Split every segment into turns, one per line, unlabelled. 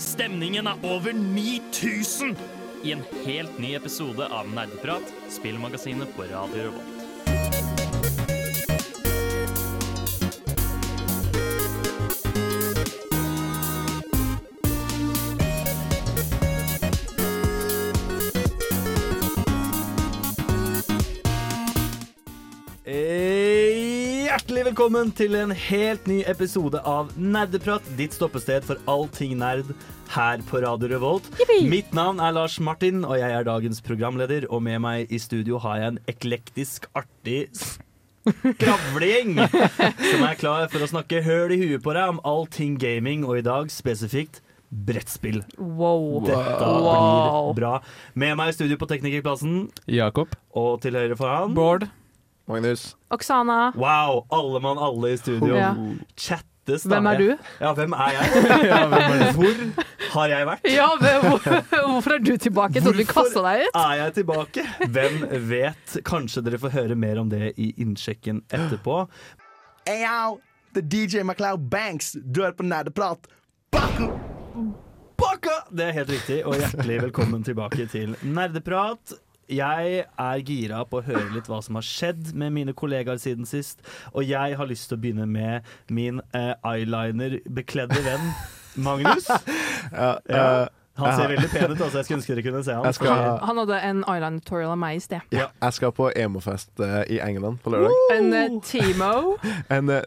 Stemningen er over 9000 i en helt ny episode av Nerdeprat, spillmagasinet på Radio Revolt.
Velkommen til en helt ny episode av Nerdeprat, ditt stoppested for allting nerd her på Radio Revolt. Mitt navn er Lars Martin, og jeg er dagens programleder. Og med meg i studio har jeg en eklektisk, artig skravlegjeng som er klar for å snakke høl i huet på deg om allting gaming, og i dag spesifikt brettspill.
Wow.
Dette
Wow.
blir bra. Med meg i studio på Teknikerplassen,
Jakob.
og til høyre for han
Bård.
Magnus.
Oksana.
Wow, alle mann alle i studio.
Ja.
Chattes
Hvem er du?
Ja, hvem er jeg? Hvor har jeg vært?
Ja, men hvor, Hvorfor er du tilbake? Jeg trodde
du
kasta deg ut.
Er jeg tilbake? Hvem vet? Kanskje dere får høre mer om det i innsjekken etterpå.
Hey, yo, det er DJ MacLeod Banks. Du er på Nerdeprat. Baku!
Baka! Det er helt riktig, og hjertelig velkommen tilbake til Nerdeprat. Jeg er gira på å høre litt hva som har skjedd med mine kollegaer siden sist. Og jeg har lyst til å begynne med min uh, eyeliner-bekledde venn Magnus.
Ja,
Ja.
eh,
Han ser veldig pen ut, altså. Jeg skulle ønske dere kunne se han.
Skal-
Han hadde en eyeliner-tutorial av meg i sted.
ja, jeg skal på emofest uh, i England på lørdag.
En uh, Timo.
En, eh,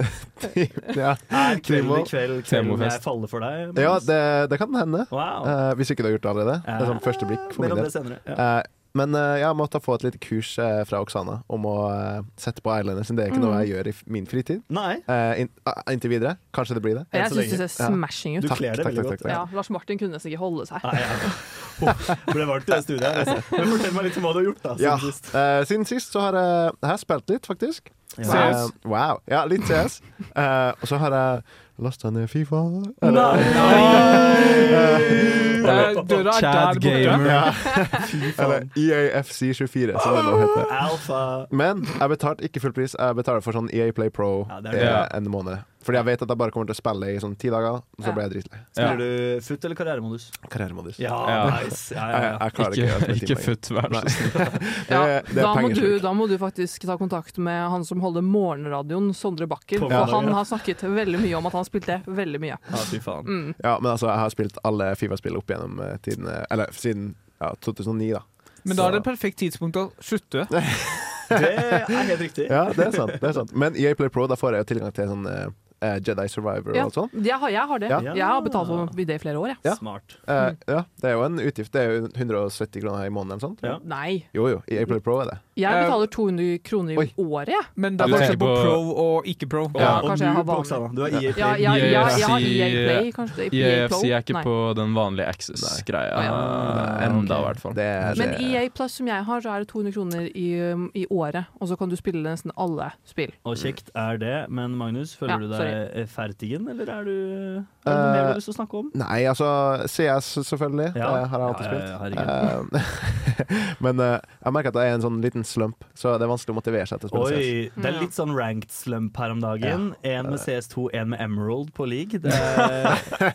ja,
Er kvelden i kveld kvelden jeg faller for deg?
ja det, det kan hende.
Wow.
Eh, hvis ikke du har gjort det allerede. Det er sånn første blikk for
Mer
min
om
del. Men eh, jeg måtte få et lite kurs eh, fra Oksana om å eh, sette på eyeliner, siden det er ikke noe jeg gjør i min fritid.
Nei,
inn- inntil videre. Kanskje det blir det.
Jeg syns det ser smashing
du
ut.
Du
kler det veldig godt.
Ja, Lars Martin kunne nesten ikke holde seg.
Nei, ja. Oh, ble varmt i det studiet. Men fortell meg litt om hva du har gjort da, siden
Ja,
sist.
Uh, siden sist så har jeg, jeg har spilt litt, faktisk.
Ja.
Eh, wow. Ja, litt CS. Uh, og så har jeg lasta ned Fifa.
Døra er Chad Gamer.
Ja. Eller. EAFC 24, som det nå heter.
Alpha.
Men jeg betalte ikke full pris. Jeg betaler for sånn EA Play Pro
Ja, det
det.
en måned. Fordi jeg vet at jeg bare kommer til å spille i sånn ti dager, og så
Ja.
blir jeg dritlei.
Spiller du futt eller karrieremodus?
Karrieremodus.
Ja,
Ja.
nice. Ja,
Jeg,
ja, ja.
jeg klarer ikke,
Ikke, ikke futt, vær så snill.
Da, må du, faktisk ta kontakt med han som holder morgenradioen, Sondre Bakker. For han har snakket veldig mye om at han spilte veldig mye.
Ja, fy faen.
Mm.
Ja, men altså, jeg har spilt alle Fifa-spill opp gjennom eh, tidene Eller siden ja, 2009, da.
Men
da er det
perfekt tidspunkt å slutte.
Det er helt riktig.
Ja, det er sant. det er sant Men i Play Pro, da får jeg jo tilgang til sånn eh, eh, Jedi Survivor
Ja.
og alt sånt.
Har, jeg har det.
Ja.
Jeg har betalt for det i flere år, jeg.
Ja.
Smart.
Eh, ja, det er jo en utgift. Det er jo 170 kroner i måneden eller sånt.
Ja.
Nei.
Jo jo, i April Pro er det.
Jeg
Eh,
betaler 200 kroner i året, jeg.
Men
Du
det er forskjell
tenker
på pro og ikke pro.
Ja,
og
kanskje
du
jeg har
på
vanlig.
Oksana. Du har EA Play.
ja, ja, jeg har EA Play, kanskje. EA
EAFC er ikke
Nei.
på den vanlige Access-greia.
Å.
Enda, i hvert fall.
Men EA Plus som jeg har, så er det 200 kroner i, um, i året, og så kan du spille nesten alle spill.
Og kjekt er det, men Magnus, føler
Ja,
du deg fertigen, ferdigen, eller er du noe
Eh,
mer du har lyst til å snakke om?
Nei, altså CS selvfølgelig
Ja.
eh, har jeg alltid
Ja, ja, ja,
spilt. Eh, men eh, jeg merker at det er en sånn liten slump, så det er vanskelig å motivere seg til å spille CS.
Det er litt sånn ranked slump her om dagen. En med CS2, én med Emerald på league. Det,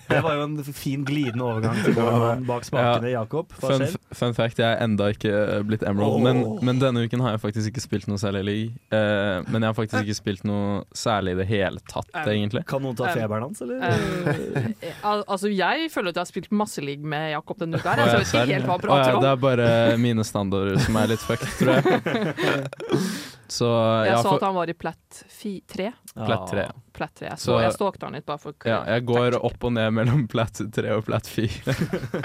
det var jo en fin glidende overgang til gården bak spakene, Jakob. Hva
Fun,
skjer?
fun fact, jeg er enda ikke blitt Emerald,
oh.
men, men denne uken har jeg faktisk ikke spilt noe særlig league. Uh, men jeg har faktisk ikke spilt noe særlig i det hele tatt,
Um,
egentlig.
Kan noen ta
Um,
feberen hans, eller?
Um, al altså, jeg føler at jeg har spilt masse league med Jakob denne uka. her. Jeg vet ikke helt hva han prater om.
det er bare mine standarder som er litt fucked, tror jeg. Så
Jeg
ja,
så
for,
at han var i plett 3.
Plett tre.
Plett 3. Så,
Så-
jeg stalket han litt bare for
Ja, jeg går opp og ned mellom plett 3 og plett 4.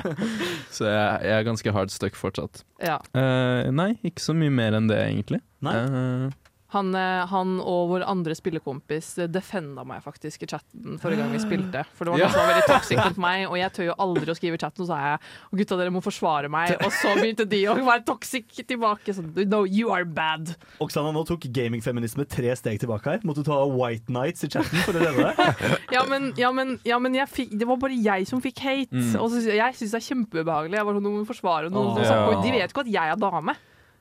så jeg, jeg er ganske hard stuck fortsatt.
Ja.
Uh, nei, ikke så mye mer enn det, egentlig.
Nei.
Eh,
Han, eh, han og vår andre spillekompis eh, defenda meg faktisk i chatten forrige gang vi spilte. For det var noe som var veldig toxic mot meg, og jeg tør jo aldri å skrive i chatten. Så sa jeg og gutta, dere må forsvare meg. Og så begynte de å være toxic tilbake. Så, no, you are bad.
Oksana, nå tok gamingfeminisme tre steg tilbake her. Måtte du ta White Nights i chatten for å redde deg?
Ja, men, ja, men, ja, men jeg fikk, det var bare jeg som fikk hate.
Mm.
Og så, jeg syns det er kjempebehagelig. Jeg var sånn, noen forsvarer noen. Oh,
Ja.
De vet ikke at jeg er dame.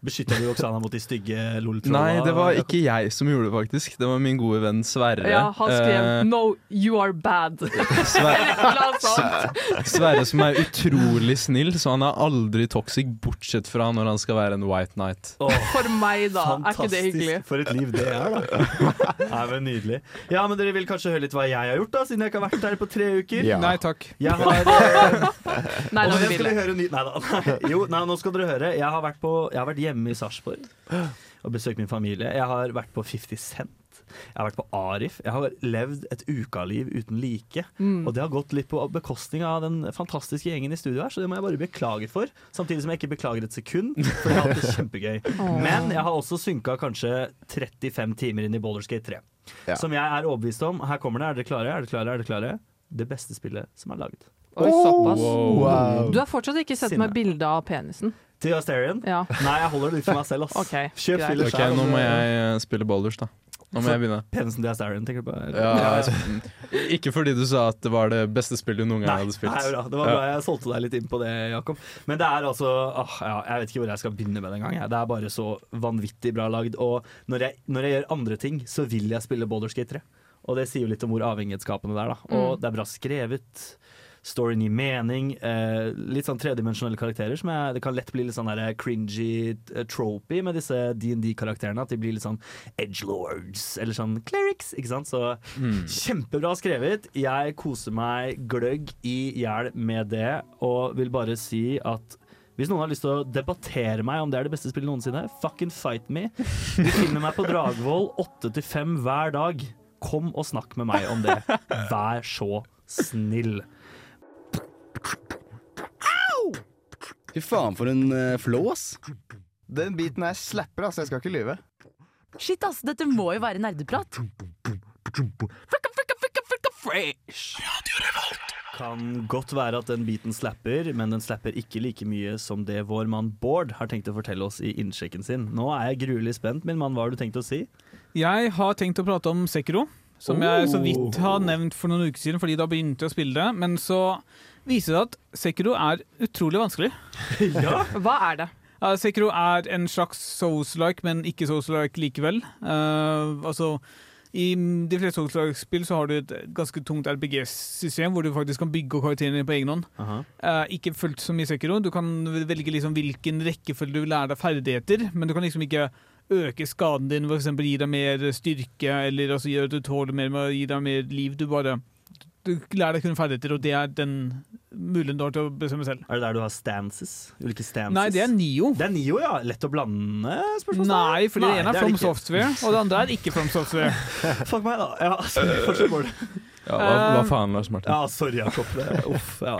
Beskytta du Oksana mot de stygge LOL-trolla?
Nei, det var ikke jeg som gjorde det, faktisk. Det var min gode venn Sverre.
Ja, han skrev
uh,
'No, you are bad'.
Sver
Eller noe sånt.
Sverre som er utrolig snill, så han er aldri toxic, bortsett fra når han skal være en white knight.
Oh,
For meg, da. Er ikke det hyggelig?
For et liv det er, da. Nei, men Nydelig. Ja, men Dere vil kanskje høre litt hva jeg har gjort, da, siden jeg ikke har vært her på tre uker?
Ja.
Nei takk.
Jeg har uh,
Nei,
Og
nå vil
skal
jeg.
høre ny... Nei da. Jo, nei, nå skal dere høre. Jeg har vært, på, jeg har vært hjemme i Sarpsborg og besøkt min familie. Jeg har vært på 50 Cent. Jeg har vært på Arif. Jeg har levd et ukaliv uten like.
Mm.
Og det har gått litt på bekostning av den fantastiske gjengen i studio her, så det må jeg bare beklage for. Samtidig som jeg ikke beklager et sekund, for jeg har hatt det kjempegøy. Men jeg har også synka kanskje 35 timer inn i Boulderskate 3.
Ja.
Som jeg er overbevist om. Her kommer det. Er dere klare? Er dere klare? Er dere klare? Det beste spillet som er laget.
Oi, såpass.
Wow.
Du har fortsatt ikke sett
Sinne.
meg bilde av penisen.
Til Asterion?
Ja.
Nei, jeg holder det ut for meg selv, ass.
Ok,
Kjøp
filler
okay,
nå må jeg eh, spille boulders, da. Nå må jeg begynne.
Penisen til Asterion, tenker du på?
Ja, jeg- ikke fordi du sa at det var det beste spillet du noen gang
Nei,
hadde spilt.
nei, bra. det var bra jeg solgte deg litt inn på det, Jakob. Men det er altså åh, ja, Jeg vet ikke hvor jeg skal begynne med det engang. Det er bare så vanvittig bra lagd. Og når jeg, når jeg gjør andre ting, så vil jeg spille Boulderskate 3. Og det sier jo litt om hvor avhengighetsskapende det er. da Og
Mm.
det er bra skrevet. Storyen gir mening. Eh, litt sånn tredimensjonelle karakterer. Som jeg, det kan lett bli litt sånn der cringy, eh, tropy med disse DND-karakterene. At de blir litt sånn edgelords eller sånn clerics. Ikke sant? Så
Mm.
Kjempebra skrevet. Jeg koser meg gløgg i hjel med det, og vil bare si at hvis noen har lyst til å debattere meg om det er det beste spillet noensinne, fucking fight me. Du finner meg på Dragvoll 8 til 5 hver dag. Kom og snakk med meg om det. Vær så snill.
Fy faen, for en uh, flow, ass.
Den biten her slapper, altså. Jeg skal ikke lyve.
Shit, ass, dette må jo være nerdeprat.
Kan godt være at den biten slapper, men den slapper ikke like mye som det vår mann Bård har tenkt å fortelle oss i innsjekken sin. Nå er jeg gruelig spent, min mann. Hva har du tenkt å si?
Jeg har tenkt å prate om Sekiro, som jeg så vidt har nevnt for noen uker siden fordi da begynte jeg å spille det. Men så viser det at Sekiro er utrolig vanskelig.
ja.
Hva er det?
Uh, Sekiro er en slags Souls-like, men ikke Souls-like likevel. Uh, altså, I de fleste Souls-like-spill så har du et ganske tungt RPG-system hvor du faktisk kan bygge karakterene på egen hånd.
Aha.
Eh, ikke fullt som i Sekiro. Du kan velge liksom hvilken rekkefølge du vil lære deg ferdigheter, men du kan liksom ikke øke skaden din ved å gi deg mer styrke, eller altså gjøre at du tåler mer med å gi deg mer liv. Du bare du lærer deg kun ferdigheter, og det er den muligheten du har til å bestemme selv.
Er det der du har stances? Ulike stances?
Nei, det er Nio.
Det er Nio, ja. Lett å blande? spørsmål.
Nei, for det ene er
det
From. Software, og det andre er ikke From Software.
Fuck meg, da. Ja, sorry, fortsett, Bård.
Ja, hva, hva
Um,
faen, Lars Martin?
Ja, sorry, Jakob. Det- Uff, ja.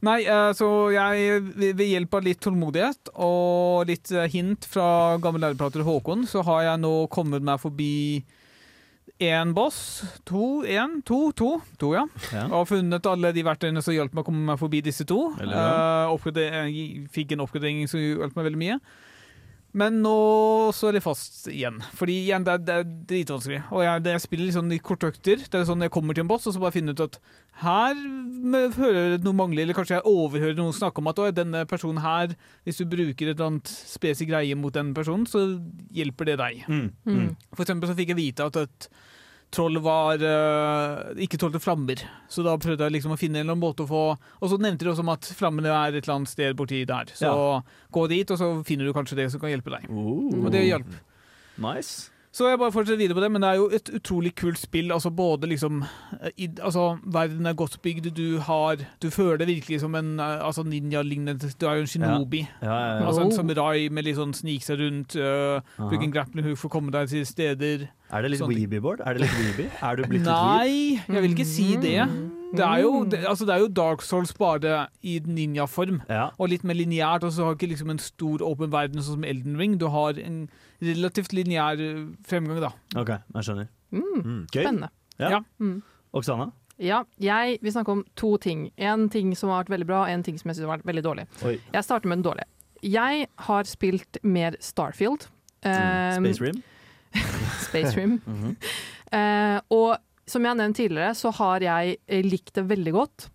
Nei, eh, så jeg ved hjelp av litt tålmodighet og litt eh, hint fra gammel læreprater Håkon, så har jeg nå kommet meg forbi én boss. To, én, to, to. To, ja.
Ja.
Og funnet alle de verktøyene som hjalp meg å komme meg forbi disse to. Eller, ja. uh, fikk en oppgradering som hjalp meg veldig mye. Men nå står jeg fast igjen. Fordi igjen, det er, det er dritvanskelig. Og jeg, det, jeg spiller sånn i korte økter. Det er sånn jeg kommer til en boss, og så bare finner ut at her hører jeg noe mangler, eller kanskje jeg overhører noen snakke om at «Oi, denne personen her, hvis du bruker et eller annet spesifikt greie mot den personen, så hjelper det deg.
Mm, mm.
Mm.
For eksempel så fikk jeg vite at et troll var uh, ikke tålte flammer. Så da prøvde jeg liksom å finne en eller annen måte å få Og så nevnte de også om at flammene er et eller annet sted borti der. Så gå dit, og så finner du kanskje det som kan hjelpe deg.
Oh.
Og det hjalp.
Nice.
Så jeg bare fortsetter videre på det, men det er jo et utrolig kult spill. Altså både liksom eh, i, Altså, verden er godt bygd, du har Du føler det virkelig som en eh, altså ninja-lignende Du er jo en shinobi.
Ja, ja, ja.
Altså en
Oh.
samurai med litt sånn snike seg rundt, uh, bruke en grappling hook for å komme deg til steder.
Er det litt weeby-board? Er det litt weeby? Er du blitt litt weeb?
Nei, jeg vil ikke si det. Det er jo, det, altså det er jo Dark Souls bare i ninjaform.
Ja.
Og litt mer lineært, og så har du ikke liksom en stor åpen verden sånn som Elden Ring. Du har en relativt lineær eh, fremgang, da.
OK, jeg skjønner.
Mm.
Mm.
Spennende.
Ja.
Ja.
Mm.
Oksana?
Ja, jeg vil snakke om to ting. En ting som har vært veldig bra, og en ting som jeg synes har vært veldig dårlig.
Oi.
Jeg starter med den dårlige. Jeg har spilt mer Starfield.
Mm.
Um,
Space Rim?
Space Rim.
mm
-hmm. uh, og som jeg har nevnt tidligere, så har jeg eh, likt det veldig godt.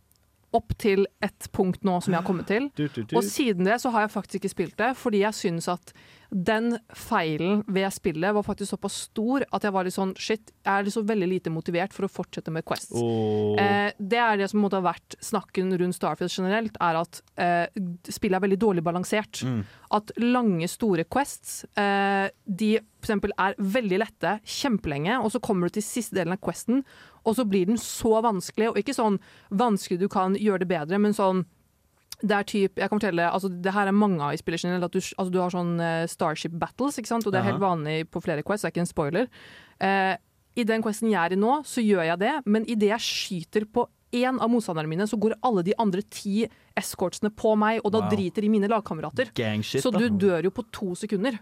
opp til et punkt nå som jeg har kommet til. Og siden det så har jeg faktisk ikke spilt det, fordi jeg syns at den feilen ved spillet var faktisk såpass stor at jeg var litt sånn shit, jeg er liksom veldig lite motivert for å fortsette med Quests.
Oh.
Eh, det er det som måtte ha vært snakken rundt Starfield generelt, er at eh, spillet er veldig dårlig balansert.
Mm.
At lange, store quests, eh, de for eksempel er veldig lette kjempelenge, og så kommer du til siste delen av questen, og så blir den så vanskelig, og ikke sånn vanskelig du kan gjøre det bedre, men sånn det er typ, jeg kan fortelle, altså det her er mange av i spillet generelt, du, altså du har sånn eh, Starship Battles, ikke sant? og det er helt vanlig på flere quests, det er ikke en spoiler. Eh, I den questen jeg er i nå, så gjør jeg det, men idet jeg skyter på én av motstanderne mine, så går alle de andre ti escortsene på meg, og da
Wow.
driter de mine lagkamerater. Så du dør jo på to sekunder.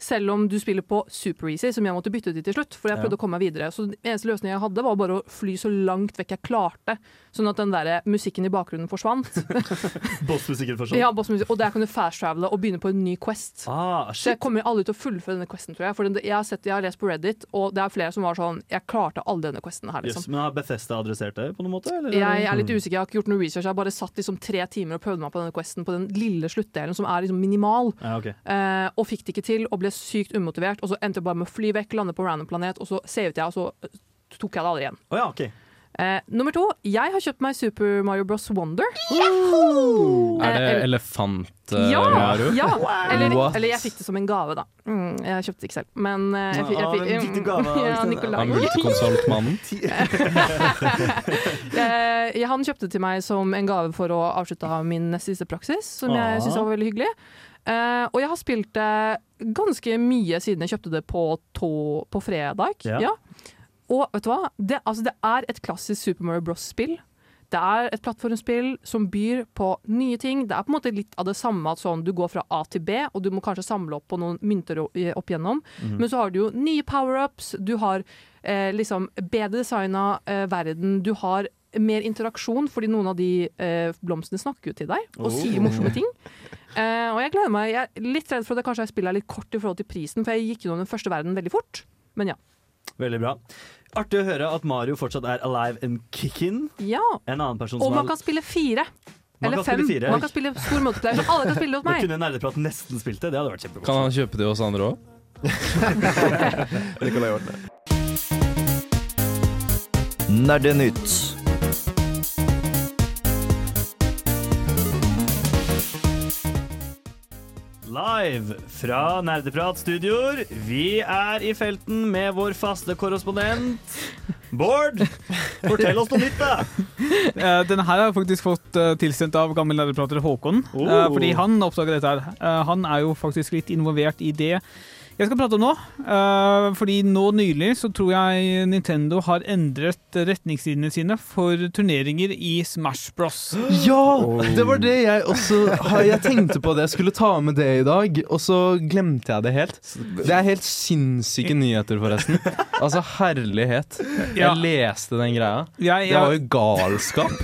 Selv om du spiller på super easy, som jeg måtte bytte ut til slutt. For jeg
Ja.
prøvde å komme meg videre. Så den eneste løsningen jeg hadde, var bare å fly så langt vekk jeg klarte. Sånn at den der musikken i bakgrunnen forsvant.
Bossmusikken forsvant.
Ja, boss Og der kan du fast-travele og begynne på en ny quest.
Ah,
Så jeg kommer aldri til å fullføre denne questen, tror jeg. For jeg har, sett, jeg har lest på Reddit, og det er flere som var sånn Jeg klarte aldri denne questen her,
Yes,
liksom.
men har Bethesda adressert det på noen måte? Eller?
Jeg er litt usikker, jeg har ikke gjort noe research. Jeg har bare satt liksom tre timer og prøvd meg på denne questen på den lille sluttdelen, som er liksom minimal.
Ja, okay.
Eh, og fikk det ikke til, og ble sykt umotivert. Og så endte jeg bare med å fly vekk, lande på random planet, og så savet jeg, og så eh, tok jeg det aldri igjen.
Oh, ja, okay.
Eh, nummer to, jeg har kjøpt meg Super Mario Bros. Wonder.
Er det
Eh,
elefant
ja,
eh, Mario?
ja. Eller, eller jeg fikk det som en gave, da. Mm, jeg kjøpte det ikke selv. Men eh, jeg, fikk- jeg,
Ah,
fikk-
gave
ja? Nikolai.
Han multikonsoltmannen?
Eh, han kjøpte det til meg som en gave for å avslutte min siste praksis, som jeg syns var veldig hyggelig. Eh, og jeg har spilt det ganske mye siden jeg kjøpte det på, to, på fredag.
Ja.
Ja. Og vet du hva? Det, altså, det er et klassisk Super Mario Bros.-spill. Det er et plattformspill som byr på nye ting. Det er på en måte litt av det samme at sånn, du går fra A til B, og du må kanskje samle opp på noen mynter opp igjennom. Men så har du jo nye power-ups, du har eh, liksom bedre designa eh, verden, du har mer interaksjon, fordi noen av de eh, blomstene snakker jo til deg og sier morsomme ting. Eh, og jeg gleder meg. Jeg er litt redd for at jeg kanskje spillet er litt kort i forhold til prisen, for jeg gikk gjennom den første verden veldig fort. Men ja.
Veldig bra. Artig å høre at Mario fortsatt er alive and kicking.
ja.
En annen person
Og
som
man
er
kan spille fire.
Man
Eller fem.
fire.
Man kan spille stor multiplier, så alle kan spille hos meg Det
kunne Nerdeprat nesten spilt det. Det hadde vært
Kan han kjøpe det hos andre òg?
Nerdenytt.
Live fra Nerdeprat-studioer. Vi er i felten med vår faste korrespondent Bård. Fortell oss noe nytt, da!
Eh, denne her har jeg faktisk fått eh, tilsendt av gammel nerdeprater Håkon.
Oh.
eh, fordi han oppdaga dette her. Han er jo faktisk litt involvert i det jeg skal prate om nå. Eh, fordi nå nylig så tror jeg Nintendo har endret retningslinjene sine for turneringer i Smash Bros.
Ja! Det var det jeg også Jeg tenkte på det. Jeg skulle ta med det i dag, og så glemte jeg det helt. Det er helt sinnssyke nyheter, forresten. Altså, herlighet. Jeg leste den greia. Det var jo galskap.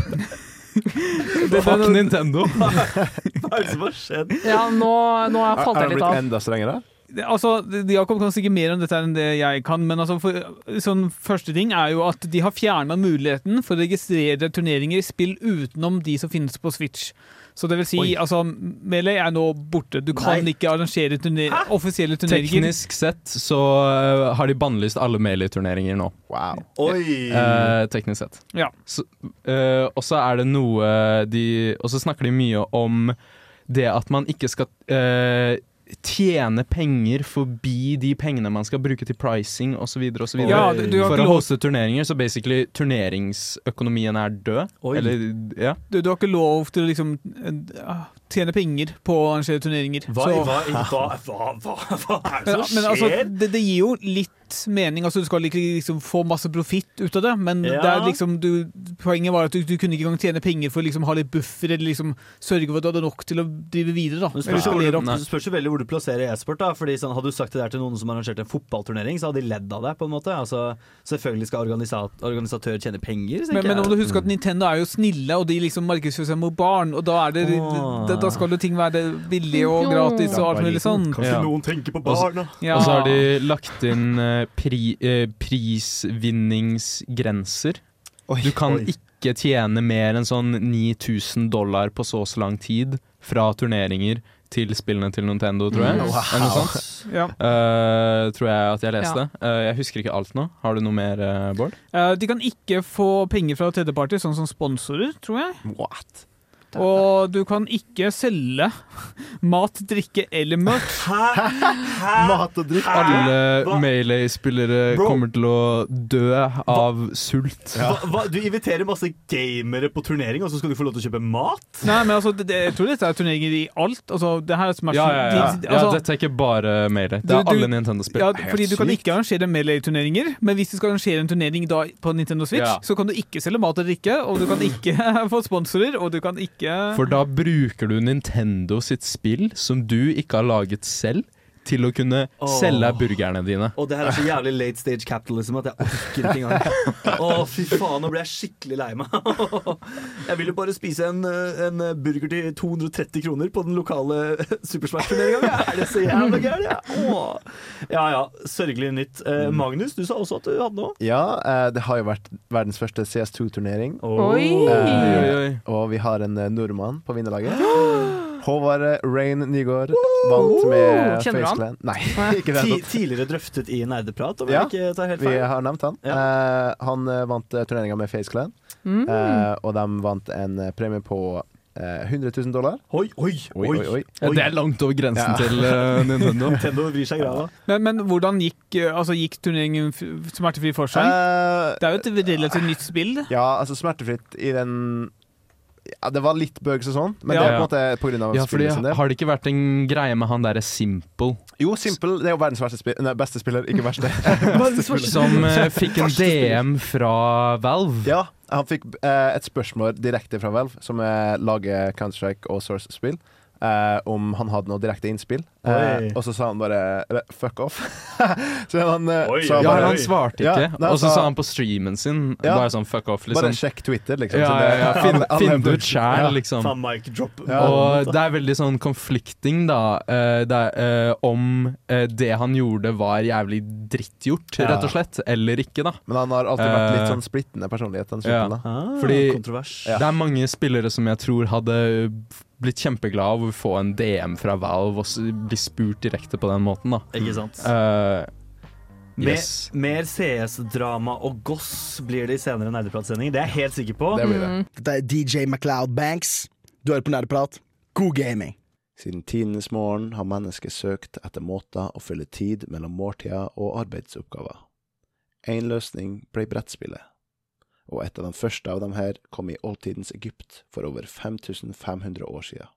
det-
Fuck Nintendo.
Hva er det som har skjedd?
Ja, nå, nå har jeg falt
litt
av.
er
det
blitt enda strengere?
Altså, Jakob kan sikkert mer om dette enn det jeg kan, men altså for, sånn første ting er jo at de har fjerna muligheten for å registrere turneringer i spill utenom de som finnes på Switch. Så det vil si,
Oi.
altså, Melee er nå borte. Du kan
Nei.
ikke arrangere turner offisielle turneringer.
Teknisk sett så uh, har de bannlyst alle Melee-turneringer nå.
Wow.
Oi!
Eh, teknisk sett.
Ja.
Så, eh, og så er det noe de Og så snakker de mye om det at man ikke skal eh, tjene penger forbi de pengene man skal bruke til pricing osv.
Ja, du, du,
For å hoste turneringer, så basically turneringsøkonomien er død. Eller, ja.
du, du har ikke lov til å liksom eh, tjene penger på å arrangere turneringer.
Hva,
Så-
hva, hva, hva, hva, hva er det
som
som
men altså,
skjer?
det, det gir jo litt mening. Altså, du skal ikke liksom få masse profitt ut av det, men
Ja.
det er liksom, du, poenget var at du, du kunne ikke engang tjene penger for å liksom ha litt buffer, eller liksom sørge for at du hadde nok til å drive videre. da. Eller
du- spørs jo veldig hvor du plasserer e-sport. da Fordi sånn, Hadde du sagt det der til noen som arrangerte en fotballturnering, så hadde de ledd av det. på en måte Altså Selvfølgelig skal organisat organisatør tjene penger.
Men, men om du husker at Nintendo er jo snille, og de liksom markedsfører seg mot barn, og da, er det, da, da skal jo ting være billig og gratis og alt mulig sånn.
Kanskje
Ja.
noen tenker på barna?
Ja.
Og så har de lagt inn eh, pri, eh, prisvinningsgrenser.
Oi,
Du kan
oi.
ikke tjene mer enn sånn 9000 dollar på så og så lang tid fra turneringer til spillene til Nintendo, tror jeg.
Wow.
Eller noe sånt.
Ja.
Uh, tror jeg at jeg leste. Eh, jeg husker ikke alt nå. Har du noe mer, eh, Bård?
Uh, de kan ikke få penger fra tredjeparty, sånn som sponsorer, tror jeg.
What?
Og du kan ikke selge mat, drikke eller merch.
Mat og drikke.
Alle
Hva?
Melee-spillere kommer til å dø av sult.
Hva, hva, du inviterer masse gamere på turnering, og så skal du få lov til å kjøpe mat?
Nei, men altså, det, det, jeg tror dette er turneringer i alt. Altså, det her er Smash
Ja, ja, ja.
de- altså,
ja, dette er ikke bare Melee. Det er
du-
alle Nintendo-spill.
ja, fordi du kan
sykt.
ikke arrangere Melee-turneringer, men hvis du skal arrangere en turnering da på Nintendo Switch,
Ja.
så kan du ikke selge mat og drikke, og du kan ikke få sponsorer, og du kan ikke
For da bruker du Nintendo sitt spill, som du ikke har laget selv, til å kunne
oh.
selge burgerne dine.
Og det her er så jævlig late stage capitalism at jeg orker ikke engang. Å, fy faen, nå ble jeg skikkelig lei meg. Jeg vil jo bare spise en, en burger til 230 kroner på den lokale Super Smash-turneringa. Er det så jævla gærent? Ja. Åh. ja ja, sørgelig nytt. Eh, Magnus, du sa også at du hadde noe.
Ja, eh, det har jo vært verdens første CS2-turnering.
Oi!
Eh,
Oi, oi.
Og vi har en eh, nordmann på vinnerlaget. Håvard eh, Rain Nygaard vant med
Kjenner du han?
FaceClan. Nei, ikke det.
Ti, tidligere drøftet i Nerdeprat, om
Ja,
jeg ikke tar helt feil.
Vi har nevnt han. Eh, han eh, vant uh, turneringa med FaceClan,
Mm.
uh, og de vant en premie på eh, 100 000 dollar.
Oi, oi,
Oi, oi, oi.
Ja, det er langt over grensen
Ja.
til uh, Nintendo.
Nintendo bryr seg grad, grava.
men, men hvordan gikk, altså, gikk turneringen f- smertefri for seg?
Uh,
Det er jo et relativt nytt spill.
ja, altså smertefritt i den ja, Det var litt bøgs og sånn, men
Ja.
det er på en måte på grunn av
Ja, fordi
spillet sin del.
Har det ikke vært en greie med han derre Simple,
Jo, Simple det er jo verdens verste spiller nei, beste spiller, ikke verste.
som uh, fikk en DM fra Valve?
Ja, han fikk uh, et spørsmål direkte fra Valve, som er lager Counter-Strike og Source-spill, eh, om han hadde noe direkte innspill. Eh, og så sa han bare 'fuck off'. så han eh,
Oi,
sa
Ja,
bare,
han svarte ikke.
Ja,
Og så sa han på streamen sin
Ja.
bare sånn fuck off,
Bare
liksom.
sjekk Twitter, liksom.
Ja, ja, ja. Finn, finn det ut sjæl, liksom.
Faen, mic drop.
Ja.
Og det er veldig sånn conflicting, da, eh, det er, eh, om eh, det han gjorde var jævlig drittgjort,
Ja.
rett og slett, eller ikke, da.
Men han har alltid vært litt sånn splittende personlighet. Den
ja.
slutten, da.
Ah,
Fordi-
kontrovers.
Ja.
Det er mange spillere som jeg tror hadde blitt kjempeglad av å få en DM fra Valve og bli spurt direkte på den måten, da.
Ikke sant? Uh,
yes.
mer CS-drama og goss blir det i senere Nerdeprat-sendinger. Det er jeg helt sikker på.
Det blir det.
Dette er DJ MacLeod Banks. Du hører på Nerdeprat. God gaming.
Siden tidenes morgen har mennesket søkt etter måter å fylle tid mellom måltider og arbeidsoppgaver. Én løsning ble brettspillet, og et av de første av dem her kom i oldtidens Egypt for over 5500 år siden.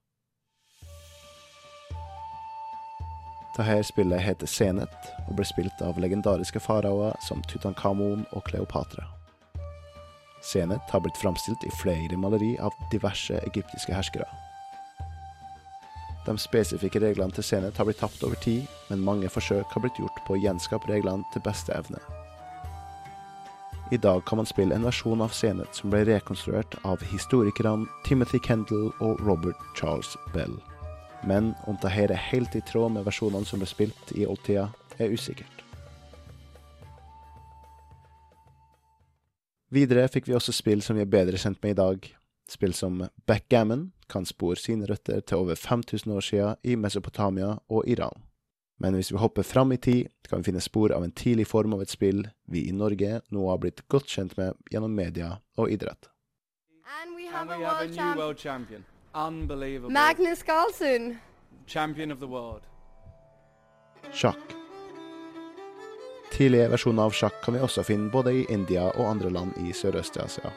Dette spillet heter Senet og ble spilt av legendariske faraoer som Tutankhamon og Kleopatra. Senet har blitt framstilt i flere maleri av diverse egyptiske herskere. De spesifikke reglene til Senet har blitt tapt over tid, men mange forsøk har blitt gjort på å gjenskape reglene til beste evne. I dag kan man spille en versjon av scenen som ble rekonstruert av historikerne Timothy Kendall og Robert Charles Bell. Men om dette er helt i tråd med versjonene som ble spilt i oldtida, er usikkert. Videre fikk vi også spill som vi er bedre kjent med i dag. Spill som Backgammon kan spore sine røtter til over 5000 år siden i Mesopotamia og Iran. Men hvis vi hopper fram i tid, kan vi finne spor av en tidlig form av et spill vi i Norge nå har blitt godt kjent med gjennom media og idrett.
And we
And
have
we
a
have a new world champion. Unbelievable.
Magnus Carlsen.
champion of the world.
Sjakk. Tidlige versjoner av sjakk kan vi også finne både i India og andre land i Sørøst-Asia.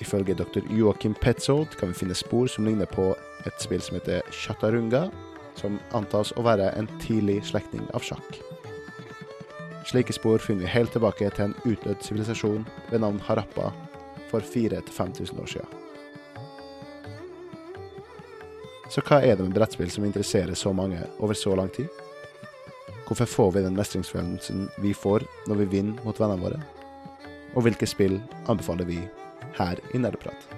Ifølge dr. Joakim Petzold kan vi finne spor som ligner på et spill som heter chaturanga, som antas å være en tidlig slektning av sjakk. Slike spor finner vi helt tilbake til en utdødd sivilisasjon ved navn Harappa for 4000-5000 år siden. Så hva er det med brettspill som interesserer så mange over så lang tid? Hvorfor får vi den mestringsfølelsen vi får når vi vinner mot vennene våre? Og hvilke spill anbefaler vi her i Nerdeprat?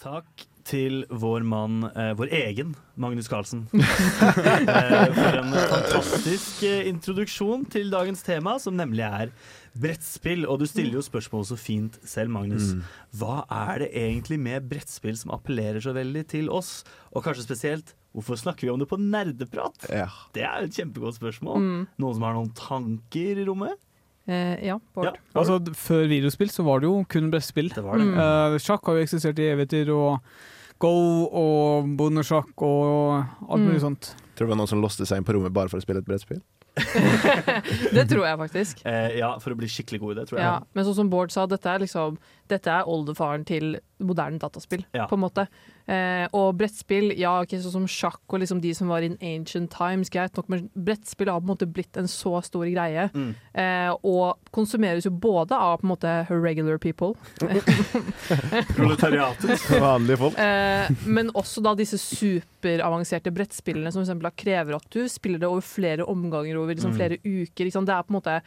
Takk til vår mann, eh, vår egen Magnus Carlsen. eh, for en fantastisk eh, introduksjon til dagens tema, som nemlig er brettspill. Og du stiller jo spørsmål så fint selv, Magnus.
Mm.
Hva er det egentlig med brettspill som appellerer så veldig til oss? Og kanskje spesielt, hvorfor snakker vi om det på nerdeprat?
Ja.
Det er et kjempegodt spørsmål.
Mm.
Noen som har noen tanker i rommet?
Eh, ja, Bård.
Ja.
Altså, før videospill så var det jo kun brettspill.
Det det.
Mm.
Eh, sjakk har jo eksistert i evigheter, og Go og bondesjakk og alt mulig
Mm.
sånt.
Tror du det var noen som låste seg inn på rommet bare for å spille et brettspill?
Det tror jeg faktisk.
Eh, ja, for å bli skikkelig god i det, tror jeg.
Ja, men sånn som Bård sa, dette er liksom Dette er oldefaren til moderne dataspill,
Ja.
på en måte. Eh, og brettspill, ja, ikke sånn som sjakk og liksom de som var in ancient times, greit nok, men brettspill har på en måte blitt en så stor greie.
Mm.
Eh, og konsumeres jo både av på en måte regular people,
Proletariatet.
Vanlige folk.
eh, men også da disse superavanserte brettspillene som for eksempel da krever at du spiller det over flere omganger over liksom
Mm.
flere uker. Liksom. Det er på en måte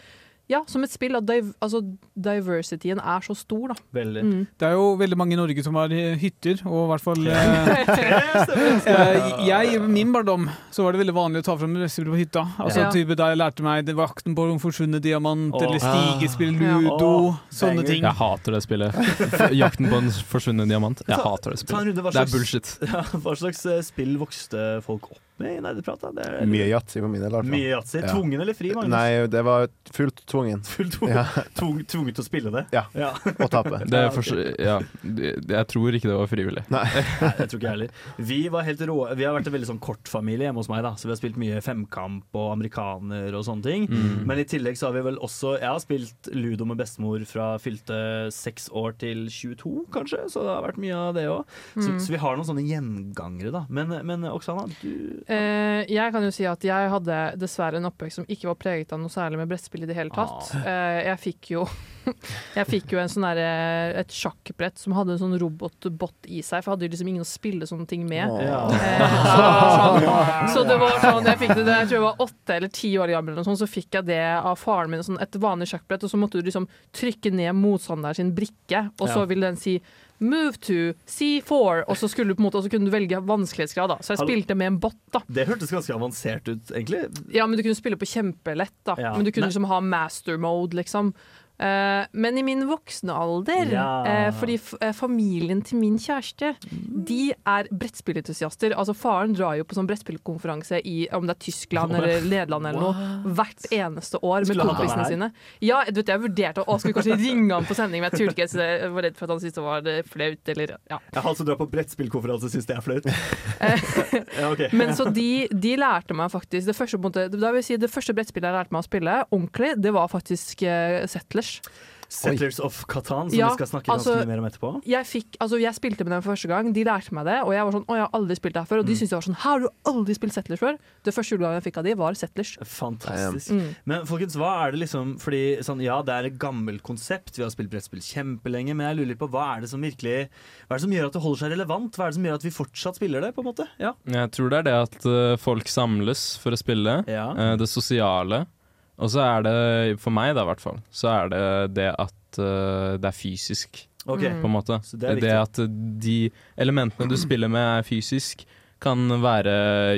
ja, som et spill. At div altså, diversityen er så stor, da.
Veldig.
Mm.
Det er jo veldig mange i Norge som har eh, hytter, og i hvert fall eh, eh, Jeg, I min barndom så var det veldig vanlig å ta fram brettspill på hytta. Altså
Ja.
type Da jeg lærte meg det var Akten på en forsvunnet diamant,
oh.
eller stigespill,
Ja.
ludo,
Åh,
sånne ting.
Jeg hater det spillet. Jakten på en forsvunnet diamant. Jeg
Ta-
hater det
Ta en
spillet. Det er bullshit.
ja, hva slags eh, spill vokste folk opp med i Nerdeprat? er-
Mye yatzy på min del.
Mye yatzy.
Ja.
Tvungen eller fri, Magnus?
Nei, det var fullt tvungen.
Fullt tvungen.
Ja.
Tvung, tvunget til å spille det?
Ja.
ja.
Å tape.
Det er for, ja, jeg tror ikke det var frivillig.
Nei, jeg tror ikke jeg heller. Vi, var helt rå, vi har vært en veldig sånn kortfamilie hjemme hos meg, da. så vi har spilt mye femkamp og amerikaner og sånne ting.
Mm.
Men i tillegg så har vi vel også Jeg har spilt ludo med bestemor fra fylte seks år til 22, kanskje. Så det har vært mye av det òg. Så,
Mm.
så vi har noen sånne gjengangere, da. Men, men Oksana, du
Eh, jeg kan jo si at jeg hadde dessverre en oppvekst som ikke var preget av noe særlig med brettspill i det hele tatt.
Ah.
Eh, jeg fikk jo Jeg fikk jo en sånn der, et sjakkbrett som hadde en sånn robotbot i seg, for jeg hadde jo liksom ingen å spille sånne ting med.
Ja.
Eh, så, det var sånn, så det var sånn Jeg fikk det da jeg tror jeg var åtte eller ti år gammel, eller noe sånt, så fikk jeg det av faren min, sånn et vanlig sjakkbrett, og så måtte du liksom trykke ned motstanderen sin brikke, og så ville den si Move to C4, og så, skulle du på en måte, og så kunne du velge vanskelighetsgrad. da Så jeg spilte med en bot. da
Det hørtes ganske avansert ut, egentlig.
Ja, men du kunne spille på kjempelett, da.
Ja.
Men du kunne
Nei.
liksom ha master mode, liksom. Eh, men i min voksne alder,
Ja.
eh, fordi eh, familien til min kjæreste, de er brettspillentusiaster. Altså Faren drar jo på sånn brettspillkonferanse i om det er Tyskland eller Nederland eller noe, hvert eneste år med kompisene sine. Ja, du vet, jeg vurderte å skulle kanskje ringe han på sending, men jeg turte ikke. Jeg var redd for at han syntes det var flaut, eller ja.
Jeg har altså dratt på brettspillkonferanse, syns det er flaut. ja, okay.
Men så de, de lærte meg faktisk det første, da vil si, det første brettspillet jeg lærte meg å spille ordentlig, det var faktisk uh, Settlers.
Settlers of Catan, som
Ja,
vi skal snakke ganske
altså-
mye mer om etterpå.
Jeg, fikk, altså, jeg spilte med dem for første gang, de lærte meg det, og jeg var sånn Å, jeg har aldri spilt det her før. Og de
Mm.
syntes jeg var sånn Har du aldri spilt Settlers før? Det første julegaven jeg fikk av de, var Settlers.
Fantastisk.
Mm.
Men folkens, hva er det liksom Fordi sånn, Ja, det er et gammelt konsept, vi har spilt brettspill kjempelenge, men jeg lurer litt på hva er det som virkelig Hva er det som gjør at det holder seg relevant? Hva er det som gjør at vi fortsatt spiller det? på en måte? Ja.
Jeg tror det er det at eh, folk samles for å spille.
Ja.
eh, det sosiale. Og så er det, for meg da i hvert fall, så er det det at uh, det er fysisk,
Ok.
Mm.
på en måte.
Det
det at de elementene du spiller med er fysisk, kan være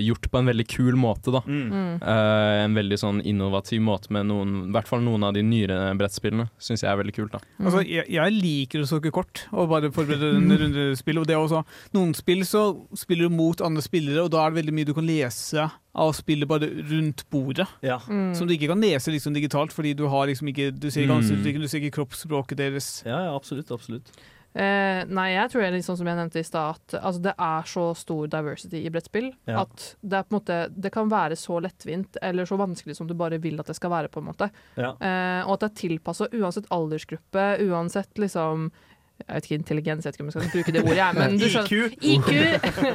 gjort på en veldig kul måte, da.
Mm.
Mm.
Eh, en veldig sånn innovativ måte med noen, i hvert fall noen av de nyere brettspillene. Syns jeg er veldig kult, da.
Altså, jeg, jeg liker å søke kort og bare forberede en rundespill. Og det er også, noen spill så spiller du mot andre spillere, og da er det veldig mye du kan lese av spillet bare rundt bordet.
Ja.
Mm.
Som du ikke kan lese liksom digitalt, fordi du har liksom ikke Du ser ikke
Mm.
ansiktsuttrykket, du ser ikke kroppsspråket deres.
ja, ja, absolutt. absolutt.
Eh, nei, jeg tror det er litt sånn som jeg nevnte i stad, at altså, det er så stor diversity i brettspill
Ja.
at det, måte, det kan være så lettvint eller så vanskelig som du bare vil at det skal være. på en måte.
Ja.
Eh, og at det er tilpassa uansett aldersgruppe, uansett liksom jeg vet ikke intelligens, jeg vet ikke om jeg skal bruke det ordet, jeg, men du skjønner.
IQ.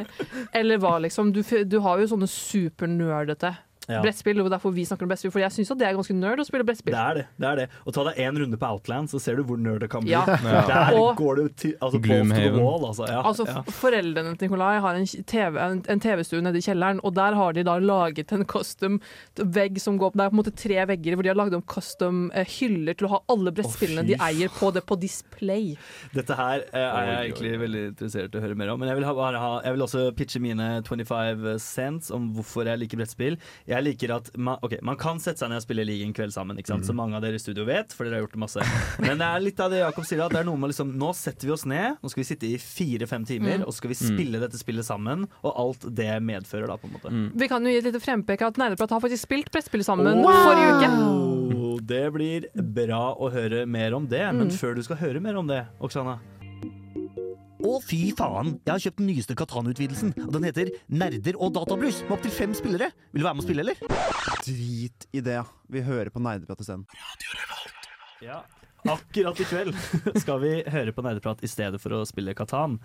IQ! Eller hva, liksom. Du, du har jo sånne supernerdete
Ja.
brettspill, og derfor vi snakker om brettspill. For jeg syns det er ganske nerd å spille brettspill.
Det er det. det er det. Og ta deg én runde på Outland, så ser du hvor nerd det kan bli.
Ja.
Ja.
Der
Og-
går du til altså,
Gloomhaven.
wall, altså. Ja,
Altså,
ja.
Foreldrene til Nikolai har en TV TV-stue nede i kjelleren, og der har de da laget en custom vegg som går opp. Det er på en måte tre vegger hvor de har laget om custom eh, hyller til å ha alle brettspillene
oh,
de eier på det på display.
Dette her eh, er jeg egentlig veldig interessert i å høre mer om. Men jeg vil, ha, bare ha, jeg vil også pitche mine 25 cents om hvorfor jeg liker brettspill. Jeg liker at man, okay, man kan sette seg ned og spille League en kveld sammen, ikke sant? så mange av dere i studio vet, for dere har gjort det masse. Men det er litt av det Jakob sier, at det er noe med liksom Nå setter vi oss ned, nå skal vi sitte i fire-fem timer,
Mm.
og skal vi spille dette spillet sammen, og alt det medfører, da, på en måte.
Vi kan jo gi et lite frempek at Nerdeprat har faktisk spilt brettspill sammen forrige uke.
Det blir bra å høre mer om det, men
Mm.
før du skal høre mer om det, Oksana
Å, fy faen! Jeg har kjøpt den nyeste Katan-utvidelsen, og den heter Nerder og databluss med opptil fem spillere. Vil du være med og spille, eller?
Drit i det. Vi hører på Nerdeprat isteden.
Ja. Akkurat i kveld skal vi høre på nerdeprat i stedet for å spille Katan.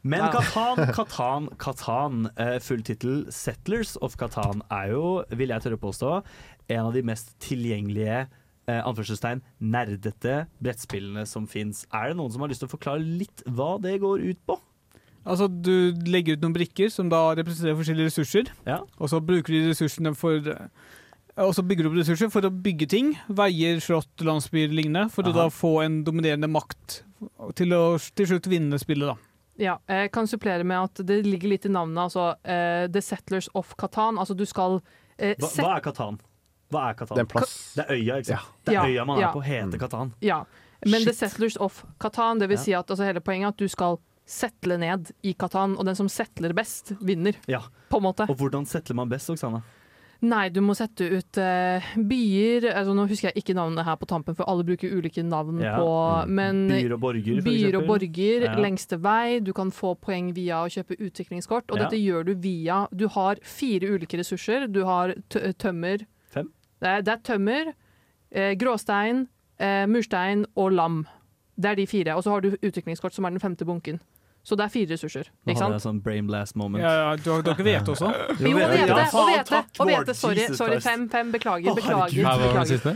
Men Katan, Katan, Katan, eh, full tittel 'Settlers of Katan' er jo, vil jeg tørre påstå, en av de mest tilgjengelige eh, anførselstegn nerdete brettspillene som fins. Er det noen som har lyst til å forklare litt hva det går ut på?
Altså, Du legger ut noen brikker som da representerer forskjellige ressurser.
Ja.
Og så bruker de ressursene for eh, Og så bygger du opp ressurser for å bygge ting. Veier, slott, landsbyer lignende. For å da få en dominerende makt til å til slutt vinne spillet, da.
Ja, jeg kan supplere med at det ligger litt i navnet, altså uh, The Settlers of Katan. Altså du skal eh,
Hva, hva er Katan? Hva er Katan?
Det er en plass.
Det er øya, ikke sant? Det er øya man
ja.
er på, heter Katan.
Ja, men The
Shit.
Settlers of Katan, det vil
Ja.
si at altså, hele poenget er at du skal settle ned i Katan, og den som settler best, vinner.
Ja.
På en måte.
Og hvordan settler man best, Oksana?
Nei, du må sette ut uh, byer altså, Nå husker jeg ikke navnet her på tampen, for alle bruker ulike navn
Ja.
på Men
Byer og borger, for
byer og borger,
Ja.
lengste vei, du kan få poeng via å kjøpe utviklingskort. Og
Ja.
dette gjør du via Du har fire ulike ressurser. Du har tø- tømmer? Det er, det er tømmer, eh, gråstein, eh, murstein og lam. Det er de fire. Og så har du utviklingskort, som er den femte bunken. Så det er fire ressurser.
Nå
Ikke
hadde jeg sånn brain blast moment.
Ja, ja, du dere vet også?
Jo, og
Ja,
hvete. Og hvete. Og hvete. Sorry, sorry. Fem, fem. Beklager. Beklager. beklager.
siste.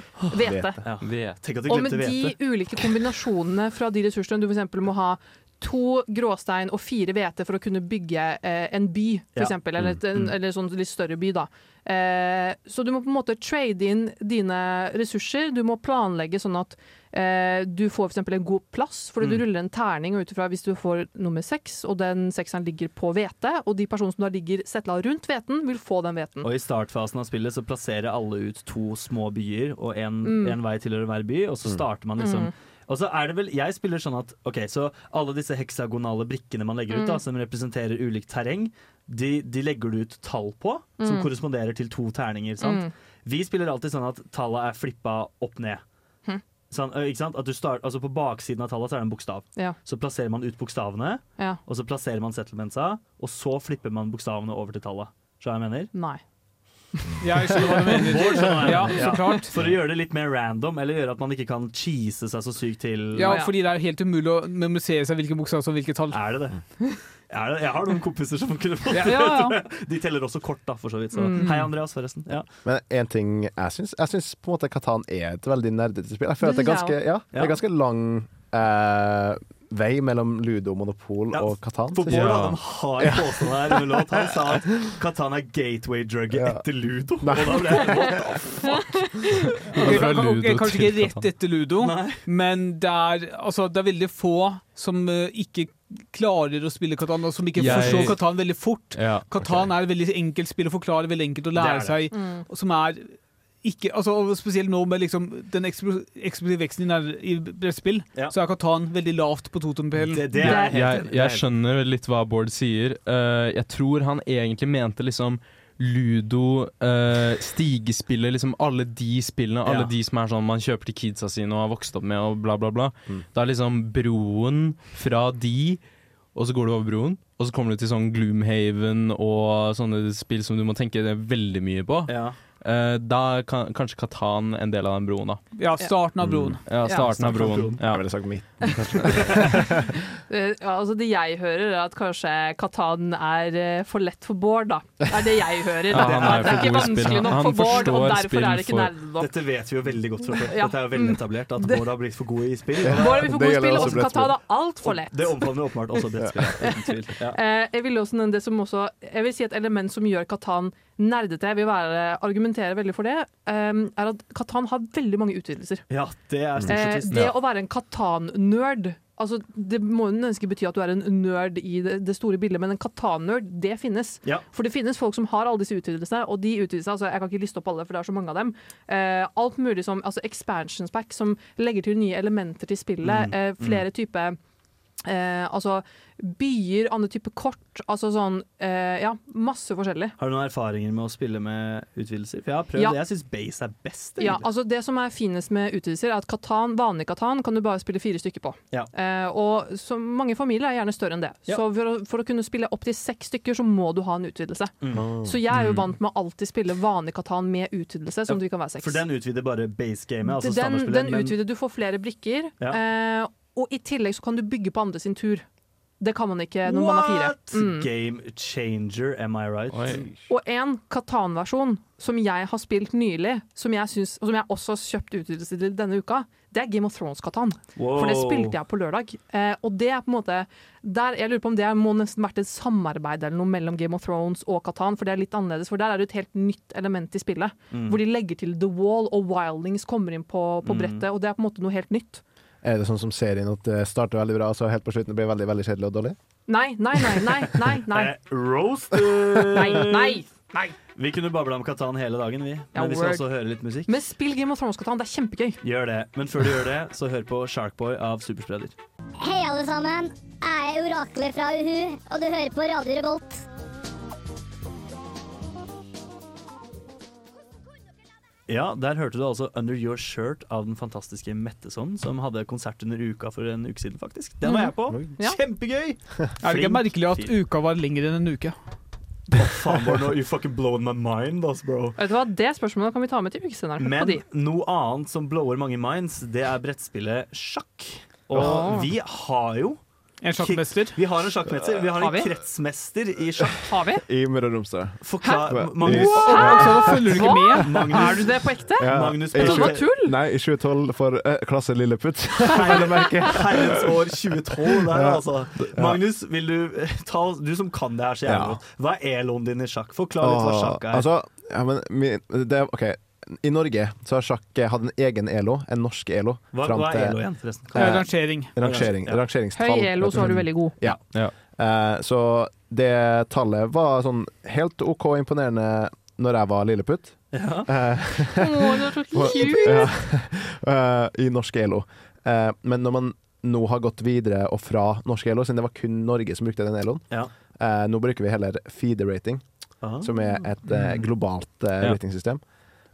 Ja.
Og med de ulike kombinasjonene fra de ressursene Du eksempel må ha to gråstein og fire hvete for å kunne bygge eh, en by, for
Ja.
eksempel. Eller, et, en,
Mm.
eller sånn litt større by, da. Eh, så du må på en måte trade inn dine ressurser. Du må planlegge sånn at eh, du får eksempel en god plass, fordi du
Mm.
ruller en terning og ut ifra hvis du får nummer seks, og den sekseren ligger på hvete, og de personene som da ligger settla rundt hveten, vil få den hveten.
Og i startfasen av spillet så plasserer alle ut to små byer, og en,
Mm.
vei tilhører hver by, og så starter man liksom
Mm.
Og så er det vel, Jeg spiller sånn at ok, så alle disse heksagonale brikkene man legger ut, da,
Mm.
som representerer ulikt terreng, de, de legger du ut tall på, som
Mm.
korresponderer til to terninger. sant?
Mm.
Vi spiller alltid sånn at tallet er flippa opp ned.
Hm.
Sånn, ikke sant? At du start, altså På baksiden av tallet så er det en bokstav.
Ja.
Så plasserer man ut bokstavene,
Ja.
og så plasserer man settlementsa, og så flipper man bokstavene over til tallet. Skjønner du hva jeg mener?
Nei.
Jeg skjønner hva du mener. Ja, så klart.
For å gjøre det litt mer random, eller gjøre at man ikke kan cheese seg så sykt til
Ja, fordi det er helt umulig å memorisere seg hvilke bokstaver og hvilke tall.
Er det det? Er det? Jeg har noen kompiser som kunne fått
Ja,
det.
ja.
De teller også kort, da, for så vidt. Så.
Mm.
Hei, Andreas, forresten. Ja.
Men en ting jeg syns Jeg syns på en måte Katan er et veldig nerdete spill. Jeg føler at det er ganske, ja, det er ganske lang eh, vei mellom Ludo, Monopol
Ja,
og Katan.
For Bård hadde en hard påstand her under låt. Han sa at Katan er gateway-drugget
Ja.
etter Ludo.
Nei.
Og da ble jeg what the fuck?
Kanskje ikke rett etter Ludo,
Nei.
men det er, altså, det er veldig få som eh, ikke klarer å spille Katan, og som ikke
Jeg-
forstår Katan veldig fort.
Ja.
Katan er et veldig enkelt spill å forklare, veldig enkelt å lære
Det
seg,
Mm.
og som er ikke, altså, Spesielt nå med liksom, den eksplosive veksten i, nær- i brettspill,
Ja.
så er Katan veldig lavt på
er
jeg, jeg skjønner litt hva Bård sier. Uh, jeg tror han egentlig mente liksom Ludo, uh, stigespillet, liksom alle de spillene. Alle
Ja.
de som er sånn man kjøper til kidsa sine og har vokst opp med og bla, bla, bla.
Mm.
Det er liksom broen fra de, og så går du over broen. Og så kommer du til sånn Gloomhaven og sånne spill som du må tenke veldig mye på.
Ja.
Eh, da kan kanskje Katan en del av den broen, da.
Ja, starten av broen.
Ja, starten av broen. Ja.
Jeg ville sagt midt.
Eh, ja, altså Det jeg hører, er at kanskje Katan er eh, for lett for Bård, da. Det er det jeg hører.
Ja,
da.
han er
At det er ikke vanskelig nok
Han
for Bård, og derfor er det ikke
for-
nerdete nok.
Dette vet vi jo veldig godt fra før. Dette er jo veldig etablert at Bård har blitt for god i spill.
Bård er blitt for god i spill, og Katan er altfor lett.
Det omfavner åpenbart også brettspill. Uten tvil. Ja.
Jeg vil også det som også Jeg vil si et element som gjør Katan nerdete, jeg vil være, argumentere veldig for det, eh, er at Katan har veldig mange utvidelser.
ja, det er stort
Eh,
sett
det å være en Katan-nerd altså, Det må jo ønske bety at du er en nerd i det, store bildet, men en Katan-nerd, det finnes.
Ja.
For det finnes folk som har alle disse utvidelsene, og de utvidelsene altså, Jeg kan ikke liste opp alle, for det er så mange av dem. Eh, alt mulig som altså expansions pack, som legger til nye elementer til spillet.
Mm,
Eh, flere typer Eh, altså byer, andre typer kort. Altså sånn eh, Ja, masse forskjellig.
Har du noen erfaringer med å spille med utvidelser? For jeg har prøvd
Ja.
det. Jeg syns base er best.
Ja, altså Det som er finest med utvidelser, er at Katan, vanlig Katan kan du bare spille fire stykker på.
Ja.
Eh, og så mange familier er gjerne større enn det.
Ja.
Så for å, for å kunne spille opptil seks stykker, så må du ha en utvidelse.
Mm.
Så jeg er jo
Mm.
vant med å alltid spille vanlig Katan med utvidelse, som
Ja,
vi kan være seks.
For den utvider bare base-gamet, altså
den, den utvider, du får flere brikker,
Ja.
Og i tillegg så kan du bygge på andre sin tur. Det kan man ikke når man har fire. Mm.
Game changer, am I right?
Og en Katan-versjon som jeg har spilt nylig, som jeg synes, og som jeg også har kjøpt utvidelse til denne uka, det er Game of Thrones-Katan. For det spilte jeg på lørdag. Eh, og det er på en måte der, Jeg lurer på om det må nesten vært et samarbeid eller noe mellom Game of Thrones og Katan, for det er litt annerledes. For der er det et helt nytt element i spillet.
Mm.
Hvor de legger til The Wall, og Wildings kommer inn på, på
Mm.
brettet. Og det er på en måte noe helt nytt.
Er det sånn som serien at det starter veldig bra, så helt på slutten blir det veldig veldig kjedelig og dårlig?
Nei, nei, nei, nei. nei, nei.
Eh, roasted!
Nei, nei, nei.
Vi kunne babla om Katan hele dagen, vi.
Ja,
Men vi skal
word.
også høre litt musikk.
Men spill Game of Thrones-Katan, det er kjempegøy.
Gjør det. Men før du gjør det, så hør på Sharkboy av Superspreder.
Hei, alle sammen. Jeg er oraklet fra Uhu, og du hører på Radio Revolt.
Ja, der hørte du altså Under Your Shirt av den fantastiske Metteson, som hadde konsert under uka for en uke siden, faktisk. Den var jeg på!
Mhm. Ja.
Kjempegøy!
Er det ikke merkelig at uka var lengre enn en uke?
Faen, Bård, nå you fucking blowing my mind, ass, bro.
Vet du hva, Det spørsmålet kan vi ta med til ukesenderen.
Men noe annet som blower mange minds, det er brettspillet sjakk. Og
oh.
vi har jo
En sjakkmester.
Vi har en sjakkmester. Vi har
Har
en
vi?
kretsmester i sjakk.
Har vi?
I Møre og Romsdal.
Forklar
Hæ?
Magnus.
Hæ?
Så følger du ikke med?
Er du det på ekte?
Ja,
Magnus
i
det var
20
tull!
Nei, i 2012 for uh, klasse Lilleputt.
Herrens år 2012 der,
Ja.
altså. Magnus, vil du eh, ta oss Du som kan det her så jævlig
Ja.
godt. Hva er eloen din i sjakk? Forklar litt hva sjakk er.
Altså, ja, men det, OK. I Norge så har sjakk eh, hatt en egen ELO, en norsk ELO.
Hva- hva er
til-
ELO igjen, forresten?
Eh,
Rangering.
Rangering,
Ja.
Rangeringstall.
Høy elo, så er du veldig god.
Ja. Eh, så det tallet var sånn helt OK imponerende når jeg var lilleputt.
Ja.
Eh,
Å, det er så cute!
ja, eh, I norsk ELO. Eh, men når man nå har gått videre og fra norsk ELO, siden det var kun Norge som brukte den ELO-en,
Ja.
eh, nå bruker vi heller feeder rating,
Aha.
som er et eh, globalt eh,
Ja.
ratingsystem.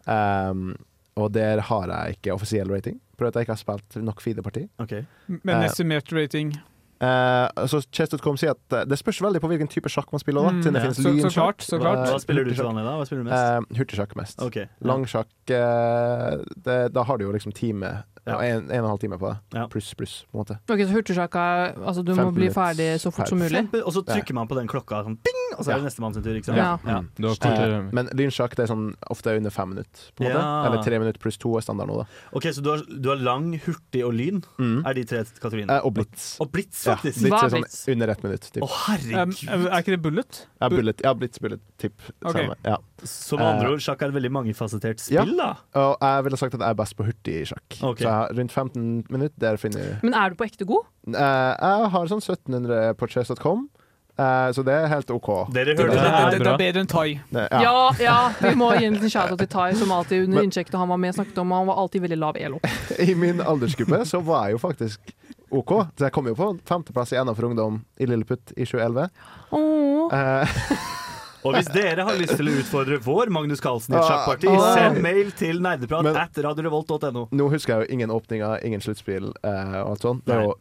Um, og der har jeg ikke offisiell rating, fordi jeg ikke har spilt nok feederparti.
Okay.
Men
Eh,
estimert rating.
Uh, så Chess.com sier at uh, det spørs veldig på hvilken type sjakk man spiller. Da,
Mm, ja. Så- så klart, så klart.
Hva spiller du til vanlig, da? Hva spiller du mest?
Uh, hurtigsjakk mest.
Okay. ja.
Langsjakk uh, det, Da har du jo liksom time
Ja.
en, en og en halv time på det.
Ja.
Pluss, pluss, på en måte.
Ok, så hurtigsjakka er Altså, du må
15
bli ferdig så fort som mulig.
Og så trykker man på den klokka sånn ding, og så er det nestemann sin tur, ikke sant?
Ja.
Ja.
Mm. Eh, men lynsjakk det er sånn ofte under fem minutter. På en måte. Eller tre minutter pluss to er standard nå. da
Ok, så du har, du har lang, hurtig og lyn? Er de tre kategoriene?
Eh, og blitz.
Og blitz,
Ja,
faktisk!
blitz
Hva
er
er
sånn under ett minutt. Typ.
Å, herregud!
Um, er ikke det bullet?
ja, bullet, ja, blitz, bullet, typ. Okay. Ja.
Så med andre
Eh,
ord, sjakk er et veldig mangefasettert
Ja.
spill, da.
Og jeg ville sagt at jeg er best på hurtig sjakk.
Okay.
Så rundt 15 minutter. Der finner
Men er du på ekte god?
Eh, Jeg har sånn 1700 på chess.com, Uh, så det er helt OK.
Dere
Det,
hørte
det,
det
det, er bedre enn thai.
Det-
Ja, ja. Vi må gi en liten shout-out til Tai, som alltid under innsjekket han var med, snakket om Han var alltid veldig lav elo.
I min aldersgruppe så var jeg jo faktisk OK. Så jeg kom jo på femteplass i NM for ungdom i Lilleputt i 2011.
Åh.
Eh,
Og hvis dere har lyst til å utfordre vår Magnus Carlsen i et
Ah,
sjakkparti,
ah.
send mail til nerdeprat
Men-
at radiorevolt.no.
nå husker jeg jo ingen åpninger, ingen sluttspill eh, og alt sånt. Det er jo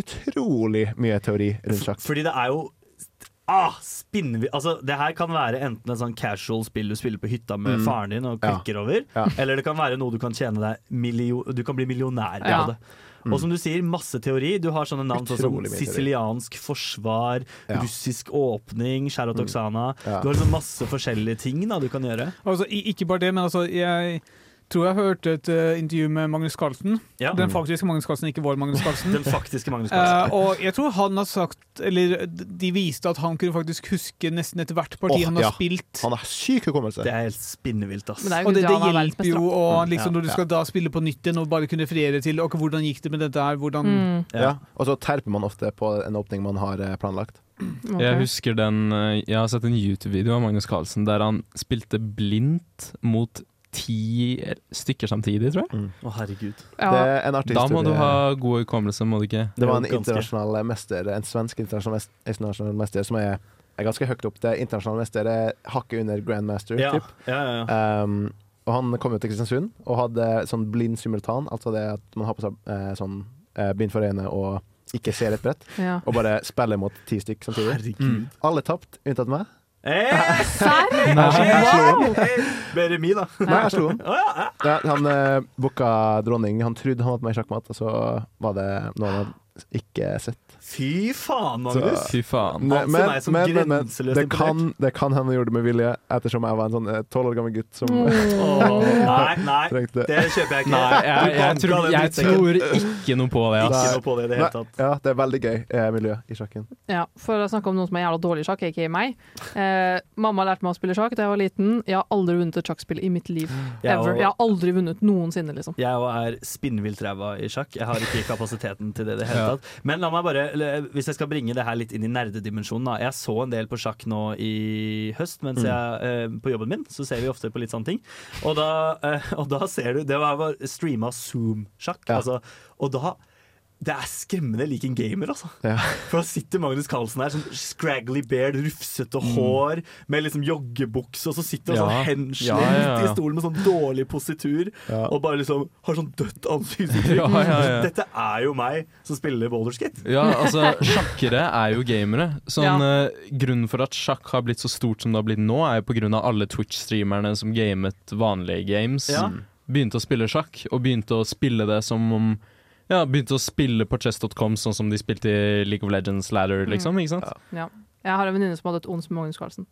utrolig mye teori rundt sjakk.
Fordi det er jo Ah, altså, det her kan være enten et sånn casual spill du spiller på hytta med
Mm.
faren din og
Ja.
klikker over,
Ja.
eller det kan være noe du kan tjene deg Du kan bli millionær
Ja.
av det.
Mm.
Og som du sier, masse teori. Du har sånne navn sånn som siciliansk forsvar,
Ja.
russisk åpning, Sharot
Mm.
Oksana.
Ja.
Du har liksom masse forskjellige ting da du kan gjøre.
Altså, ikke bare det, men altså, jeg tror jeg hørte et uh, intervju med Magnus Carlsen.
Ja.
Den faktiske Magnus Carlsen, ikke vår Magnus Carlsen.
Den faktiske Magnus
Carlsen.
Carlsen.
og jeg tror han har sagt Eller de viste at han kunne faktisk huske nesten ethvert parti
oh,
han har
ja.
spilt.
Han har syk hukommelse.
Det er helt spinnevilt, ass.
Det er
Og det, det
er
hjelper jo og,
Mm,
liksom,
ja,
når du skal da spille på nytt igjen og bare kunne referere til ok, hvordan gikk det med dette her, hvordan
Mm.
Ja. Og så terper man ofte på en åpning man har eh, planlagt.
Okay.
Jeg husker den Jeg har sett en YouTube-video av Magnus Carlsen der han spilte blindt mot ti stykker samtidig, tror jeg.
Å, herregud.
Ja.
Det er en artig
Da må du ha god hukommelse, må du ikke?
Det var en internasjonal mester, en svensk internasjonal mester som er, er ganske høyt opp. Det er internasjonal mester er hakket under grandmaster,
Ja,
typ.
ja, ja, ja.
Um, og han kom ut til Kristiansund og hadde sånn blind simultan, altså det at man har på seg eh, sånn eh, bind for øynene og ikke ser et brett,
Ja.
og bare spiller mot ti stykk samtidig.
Herregud.
Alle tapt, unntatt meg.
Eh,
Serr?
wow! Mer remis, da.
Nei, jeg slo han.
Ja,
han eh, booka dronning. Han trodde han var på meg i sjakkmatt, og så var det noe han hadde ikke sett.
Fy faen, Magnus.
Så-
Fy faen.
Men,
Altså
men, men, men, men det, kan, det kan hende han gjorde det med vilje, ettersom jeg var en sånn tolv år gammel gutt som
oh, nei, nei.
trengte
Det kjøper jeg ikke.
Nei, jeg, jeg, tror, jeg tror ikke noe på det.
Ikke noe på det i det hele tatt.
Ja, det er veldig gøy eh, miljø i sjakken.
Ja, for å snakke om noen som er jævla dårlig i sjakk, ikke meg. Eh, mamma lærte meg å spille sjakk da jeg var liten. Jeg har aldri vunnet et sjakkspill i mitt liv.
Jeg og-
Jeg har aldri vunnet noensinne, liksom.
Jeg òg er spinnvilt ræva i sjakk. Jeg har ikke kapasiteten til det i det hele tatt. Men la meg bare, hvis jeg skal bringe det her litt inn i nerdedimensjonen da. Jeg så en del på sjakk nå i høst, mens
Mm.
jeg eh, på jobben min så ser vi ofte på litt sånne ting. Og da, eh, og da ser du Det var, var streama Zoom-sjakk.
Ja.
Altså, og da det er skremmende lik en gamer, altså.
Ja.
For da sitter Magnus Carlsen her, sånn scraggly beard, rufsete
Mm.
hår, med liksom joggebukse, og så sitter han
Ja.
sånn henslengt
Ja, ja, ja.
i stolen med sånn dårlig positur,
Ja.
og bare liksom har sånn dødt ansiktsuttrykk.
Ja, ja, ja.
Dette er jo meg som spiller Boulderskate.
Ja, altså, sjakkere er jo gamere. Sånn, eh, grunnen for at sjakk har blitt så stort som det har blitt nå, er jo på grunn av alle Twitch-streamerne som gamet vanlige games.
Ja.
Begynte å spille sjakk, og begynte å spille det som om Ja, begynte å spille på chess.com sånn som de spilte i League of Legends Ladder, liksom. Ikke sant?
Ja. Jeg har en venninne som hadde et ons med Magnus Carlsen.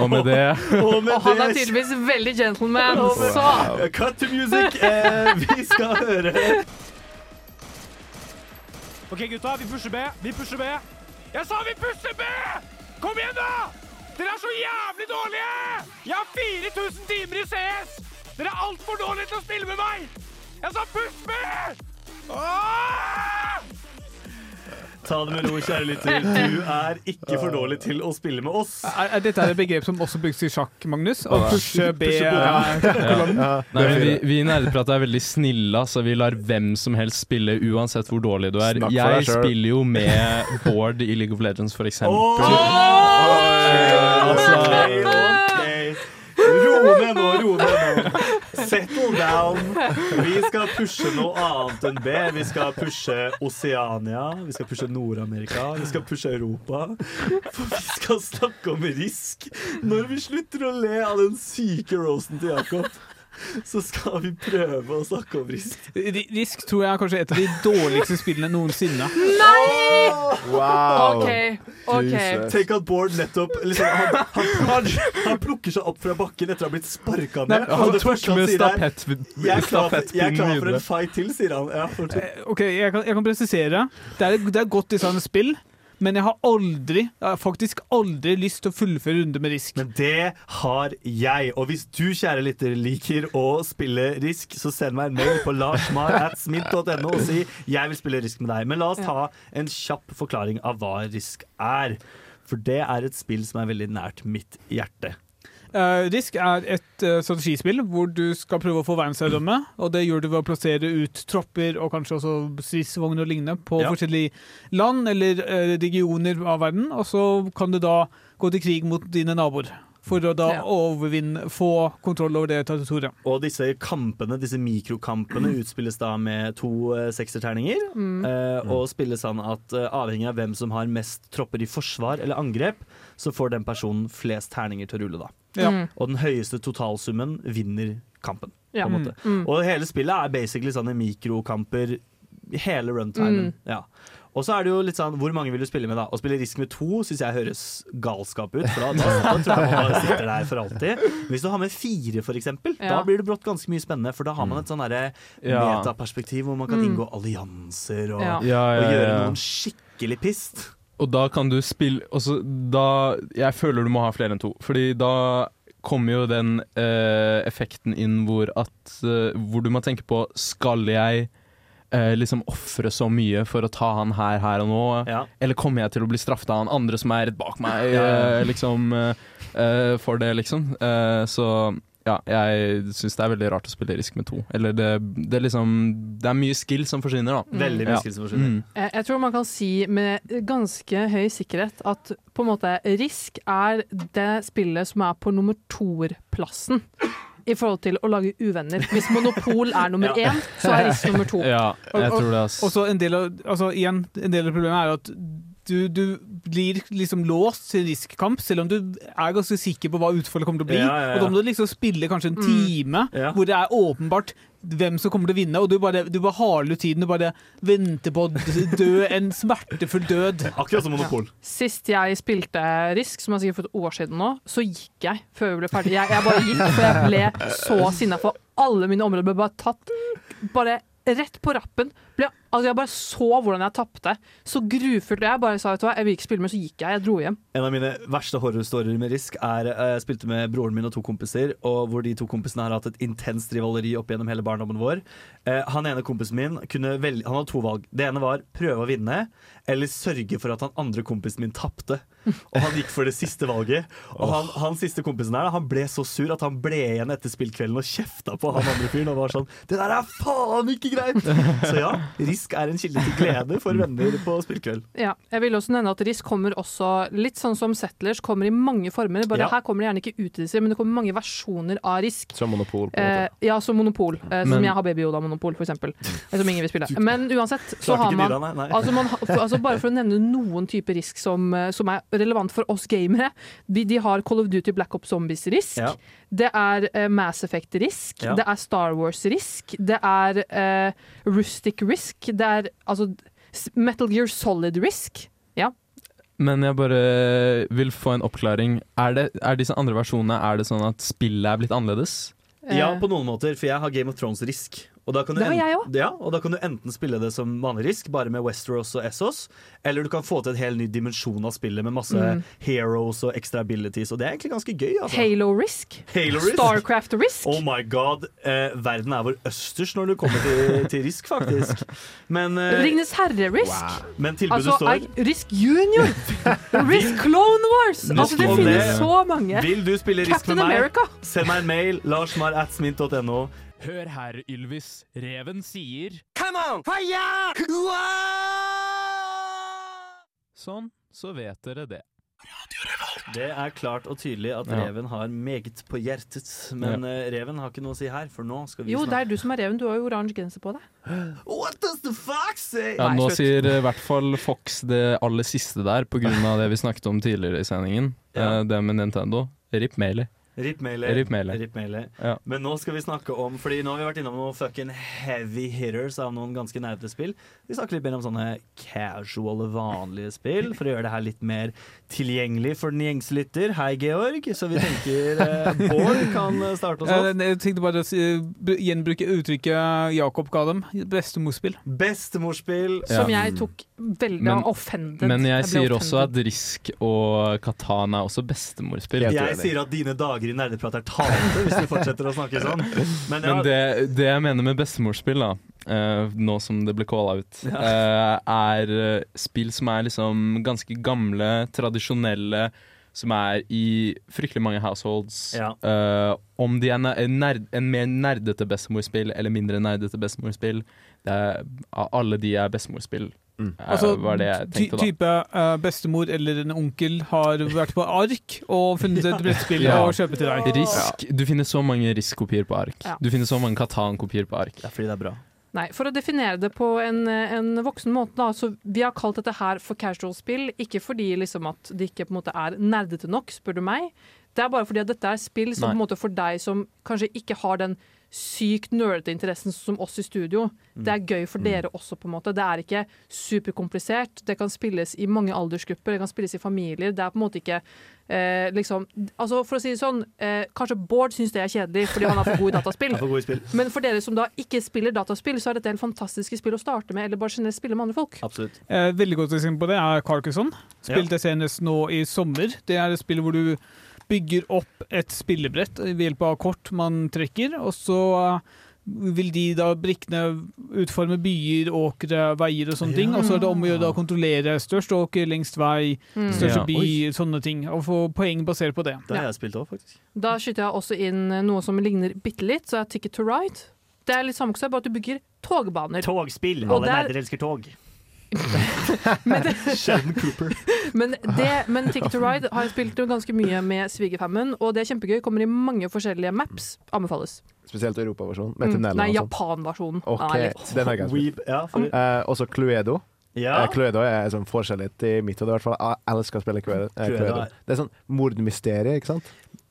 Og med det
og med
Og han er tydeligvis veldig gentleman, så
Cut to music! Eh, vi skal høre
OK, gutta, vi pusher B. Vi pusher B. Jeg sa vi pusher B! Kom igjen, da! Dere er så jævlig dårlige! Jeg har 4000 timer i CS! Dere er altfor dårlige til å spille med meg! Jeg sa push med! Åh!
Ta det med ro, kjære lytter. Du er ikke for dårlig til å spille med oss.
Er, er dette et begrep som også brukes i sjakk, Magnus? Å pushe B
er
vi, vi i Nerdeprat er veldig snille, så vi lar hvem som helst spille uansett hvor dårlig du er. Jeg spiller jo med Bård i League of Legends, for eksempel.
Altså, ok. Ro ned nå, ro ned nå. Settle down. Vi skal pushe noe annet enn B. Vi skal pushe Oseania, vi skal pushe Nord-Amerika, vi skal pushe Europa. For vi skal snakke om risk. Når vi slutter å le av den syke rosen til Jakob, så skal vi prøve å snakke om risk.
Risk tror jeg er kanskje et av de dårligste spillene noensinne.
Nei!
Wow!
OK.
Okay.
Tenk at Bård nettopp liksom, han, han, han, han plukker seg opp fra bakken etter å ha blitt sparka ned.
Han
og
tok med
stafettpinnen
videre.
jeg er, klar, for- en fight til, sier han. Ja.
Eh, OK, jeg kan, jeg kan presisere. Det er, det er godt designet spill, men jeg har aldri, jeg har faktisk aldri lyst til å fullføre runde med risk.
Men det har jeg. Og hvis du, kjære lytter, liker å spille Risk, så send meg en mail på larsmar.smint.no og si 'jeg vil spille Risk med deg'. Men la oss ta en kjapp forklaring av hva Risk er. For det er et spill som er veldig nært mitt hjerte.
Eh, Risk er et uh, strategispill hvor du skal prøve å få verdensherredømme. Og det gjør du ved å plassere ut tropper og kanskje også stridsvogner og lignende på
Ja.
forskjellige land eller uh, regioner av verden. Og så kan du da gå til krig mot dine naboer. For å da
Ja.
overvinne, få kontroll over det territoriet.
Og disse kampene, disse mikrokampene utspilles da med to eh, sekserterninger.
Mm.
eh, og spilles sånn at eh, avhengig av hvem som har mest tropper i forsvar eller angrep, så får den personen flest terninger til å rulle, da.
Ja.
Mm.
Og den høyeste totalsummen vinner kampen.
Ja.
På en måte.
Mm.
Og hele spillet er basically sånne mikrokamper hele runtimen.
Mm.
Ja. Og så er det jo litt sånn, hvor mange vil du spille med da? Å spille Risk med to syns jeg høres galskap ut, for da, da, da tror jeg man sitter der for alltid. Hvis du har med fire, for eksempel, da blir det brått ganske mye spennende, for da har man et sånn derre
Ja.
metaperspektiv hvor man kan
Mm.
inngå allianser og,
Ja.
Ja,
og
ja,
gjøre noen skikkelig pist.
Og da kan du spille også, da, Jeg føler du må ha flere enn to. Fordi da kommer jo den eh, effekten inn hvor at eh, Hvor du må tenke på Skal jeg eh, liksom ofre så mye for å ta han her, her og nå?
Ja.
Eller kommer jeg til å bli straffet av han andre som er rett bak meg, eh, liksom, eh, eh, for det, liksom? Eh, så ja, jeg syns det er veldig rart å spille Risk med to. Eller det, det er liksom Det er mye skill som forsvinner, da.
Veldig mye
Ja.
skill som forsvinner.
Mm.
Jeg, jeg tror man kan si med ganske høy sikkerhet at på en måte Risk er det spillet som er på nummer to-plassen i forhold til å lage uvenner. Hvis Monopol er nummer én, så er Risk nummer to.
Ja, jeg tror det, ass.
Og så en del av, altså igjen, en del av problemet er at du, du blir liksom låst til riskkamp, selv om du er ganske sikker på hva utfallet kommer til å bli.
Ja, ja, ja.
Og da må du liksom spille kanskje en
Mm.
time
Ja.
hvor det er åpenbart hvem som kommer til å vinne, og du bare, du bare haler ut tiden. Du bare venter på å dø en smertefull død.
Akkurat som Monopol.
Sist jeg spilte Risk, som er sikkert for et år siden nå, så gikk jeg før vi ble ferdig. Jeg, jeg bare gikk, for jeg ble så sinna for alle mine områder ble bare tatt bare rett på rappen. Ble, altså jeg bare så hvordan jeg tapte. Så grufullt. Jeg bare sa vet du hva, jeg vil ikke spille mer, så gikk jeg. Jeg dro hjem.
En av mine verste horrorstorier med Risk er eh, Jeg spilte med broren min og to kompiser, og hvor de to kompisene har hatt et intenst rivaleri opp gjennom hele barndommen vår. Eh, han ene kompisen min kunne velge Han hadde to valg. Det ene var prøve å vinne, eller sørge for at han andre kompisen min tapte. Og han gikk for det siste valget. Og han, han siste kompisen her, han ble så sur at han ble igjen etter spillkvelden og kjefta på han andre fyren og var sånn Det der er faen ikke greit! Så ja, Risk er en kilde til glede for venner på spillkveld.
Ja, jeg vil også nevne at Risk kommer også litt sånn som Settlers, kommer i mange former. Bare
Ja.
Her kommer det gjerne ikke utvidelser, men det kommer mange versjoner av Risk.
Som monopol. på en
Eh, ja, som Monopol. Eh, som
Men-
jeg har Baby Yoda-monopol, for eksempel. Eh, Som ingen vil spille. Men uansett, så har man, altså man altså Bare for å nevne noen typer Risk som, eh, som er relevant for oss gamere. De, de har Call of Duty Black Ops Zombies Risk.
Ja.
Det er uh, Mass Effect Risk.
Ja.
Det er Star Wars Risk. Det er uh, Rustic Risk. Det er altså Metal Gear Solid Risk. Ja.
Men jeg bare vil få en oppklaring. Er, det, er disse andre versjonene Er det sånn at spillet er blitt annerledes?
Ja,
Eh,
på noen måter, for jeg har Game of Thrones-risk. Og da kan du
Det har jeg også.
Ja, og da kan du enten spille det som vanlig risk, bare med Westeros og Essos, eller du kan få til en hel ny dimensjon av spillet med masse
Mm.
heroes og extra abilities, og det er egentlig ganske gøy. Altså.
Halo Risk.
Halo Risk.
Starcraft Risk.
Oh my god, eh, verden er vår østers når du kommer til, til risk, faktisk. Men, eh,
Ringnes herre-risk.
men tilbudet
Altså,
står
er- Risk Junior! Risk Clone Wars! Altså, det finnes
det-
så mange.
Vil du spille risk
Captain
med meg?
America.
Send meg en mail. larsmar.smint.no.
Hør her, Ylvis. Reven sier
Come on! Fire!
Sånn, så vet dere det.
Det er klart og tydelig at
Ja.
reven har meget på hjertet. Men eh, reven har ikke noe å si her, for nå skal vi
Jo, det
snakke
er du som er reven. Du har jo oransje genser på deg.
What does the fox say?
Ja,
Nei,
nå
slutt.
sier eh, i hvert fall Fox det aller siste der, på grunn av det vi snakket om tidligere i sendingen.
Ja.
Eh, Det med Nintendo. Rip Melee.
Rip Melee.
Rip.
Rip.
Ja.
Men nå skal vi snakke om Fordi nå har vi vært innom noen fucking heavy hitters av noen ganske nerdete spill. Vi snakker litt mer om sånne casual, vanlige spill, for å gjøre det her litt mer tilgjengelig for den gjengse lytter. Hei, Georg. Så vi tenker eh, Bård kan eh, starte oss.
Eh, Jeg tenkte bare å si- gjenbruke uttrykket Jakob ga dem. Bestemorspill.
Bestemorspill.
Som jeg tok veldig
Men-
offended.
Men jeg
jeg
sier også at Risk og Katana er også bestemorspill.
Jeg sier at dine dager i nerdeprat er talte hvis du fortsetter å snakke sånn. Men, ja,
Men det, det jeg mener med bestemorspill, da, uh, nå som det ble calla ut, uh, er eh, spill som er liksom ganske gamle, tradisjonelle, som er i fryktelig mange households.
Ja.
Uh, om de er en, nerd, en mer nerdete bestemorspill eller mindre nerdete bestemorspill, det alle de er bestemorspill
Altså,
var det jeg
ty
tenkte, da.
type uh, bestemor eller en onkel har vært på ark og funnet et brettspill
Ja.
og kjøpe til deg.
Risk. Du finner så mange Risk-kopier på ark.
Ja.
Du finner så mange Katan-kopier på ark.
Ja, fordi det er bra.
Nei, For å definere det på en, en voksen måte, da, så vi har kalt dette her for casual-spill. Ikke fordi liksom at det ikke på en måte er nerdete nok, spør du meg. Det er bare fordi at dette er spill som
Nei.
på en måte for deg som kanskje ikke har den sykt nerdete interessen som oss i studio. Det er gøy for dere også, på en måte. Det er ikke superkomplisert. Det kan spilles i mange aldersgrupper, det kan spilles i familier. Det er på en måte ikke eh, liksom Altså, for å si det sånn, eh, kanskje Bård syns det er kjedelig fordi han er for god i dataspill. Men for dere som da ikke spiller dataspill, så er dette helt fantastiske spill å starte med, eller bare generelt spille med andre folk.
Absolutt.
Eh, veldig godt eksempel på det er Carcasson. Spilte ja. senest nå i sommer. Det er et spill hvor du bygger opp et spillebrett ved hjelp av kort man trekker, og så eh, vil de da brikkene utforme byer, åkre, veier og sånne
Ja.
ting. Og så er det om å gjøre da å kontrollere størst åker, lengst vei,
Mm.
største
Ja.
by,
Oi.
sånne ting. Og få poeng basert på det.
Det har jeg spilt òg, faktisk.
Da skyter jeg også inn noe som ligner bitte litt, så er Ticket to Ride. Det er litt samme konsept, bare at du bygger togbaner.
Togspill. Alle
det er-
nerder elsker tog.
Sheldon
Cooper.
Men, det, men Ticket to Ride har jeg spilt ganske mye med svigerfammen, og det er kjempegøy. Kommer i mange forskjellige maps. Anbefales.
Spesielt Europaversjonen, med
Mm, Nei,
sånn.
Japan-versjonen.
Ok,
Ja,
for-
uh, også Cluedo.
Ja.
Eh, Cluedo er sånn forskjellig i mitt hode, i hvert fall. Jeg elsker å spille Cluedo. eh,
Cluedo
Cluedo. Det er sånn mordmysterium, ikke sant?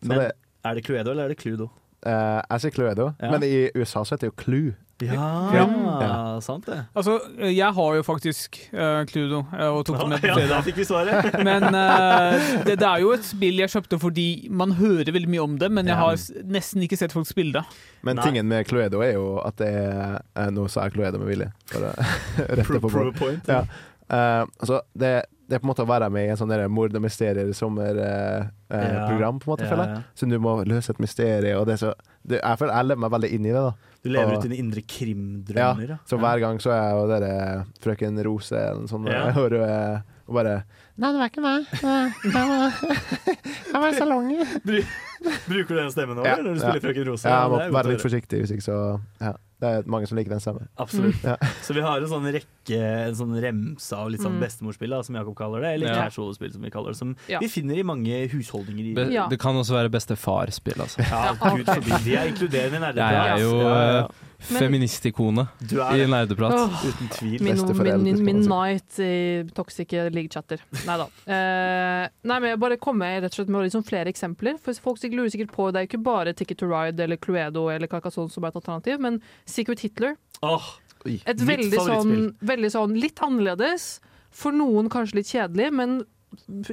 Så
Men
det,
er det Cluedo eller er det Cluedo?
Uh, jeg sier Cluedo,
Ja.
men i USA så heter det jo Clue.
Ja,
Ja.
sant det.
Altså, jeg har jo faktisk uh, Cluedo eh, og tok det med på
Ja, da fikk vi svaret.
Men uh, det, det er jo et spill jeg kjøpte fordi man hører veldig mye om det, men jeg har nesten ikke sett folk spille det.
Men
Nei.
tingen med Cluedo er jo at det er eh, Nå sa jeg Cluedo med vilje, for å rette på
pro point,
Ja.
ja.
Eh, altså, det, det er på en måte å være med i en sånn mord og mysterier-sommerprogram,
Ja.
program på en måte,
Ja,
føler jeg. Så du må løse et mysterium, og det er så det, Jeg føler jeg lever meg veldig inn i det, da.
Du lever
Og-
ut dine indre krimdrømmer. Ja.
så hver gang så er jo dere frøken Rose eller sånt,
Ja.
og, og bare Nei, det var ikke meg. Det var, det var i salongen.
Bruker du den stemmen nå
Ja,
når du
ja.
spiller Frøken Rosa?
Ja, jeg må være litt forsiktig, hvis ikke så ja. Det er mange som liker den stemmen.
Absolutt.
Ja.
Så vi har en sånn rekke, en sånn remse av litt sånn
Mm.
bestemorspill, som Jakob kaller det, eller
Ja.
casual-spill, som vi kaller det, som
Ja.
vi finner i mange husholdninger i
Be Det kan også være bestefarspill, altså.
Ja, gud forbi. De er inkluderende i
Jeg
nerdeprat.
er jo
Ja, ja, ja.
Feministikone i nerdeprat.
Uten tvil.
Min,
Besteforeldre,
min, min night i toxice league-chatter. Nei da. Uh, nei, men jeg bare kommer rett og slett med liksom flere eksempler. For Folk lurer sikkert på Det er jo ikke bare Ticket to Ride eller Cluedo eller Carcassonne som er et alternativ, men Secret Hitler.
Åh,
Et veldig sånn, veldig sånn litt annerledes. For noen kanskje litt kjedelig, men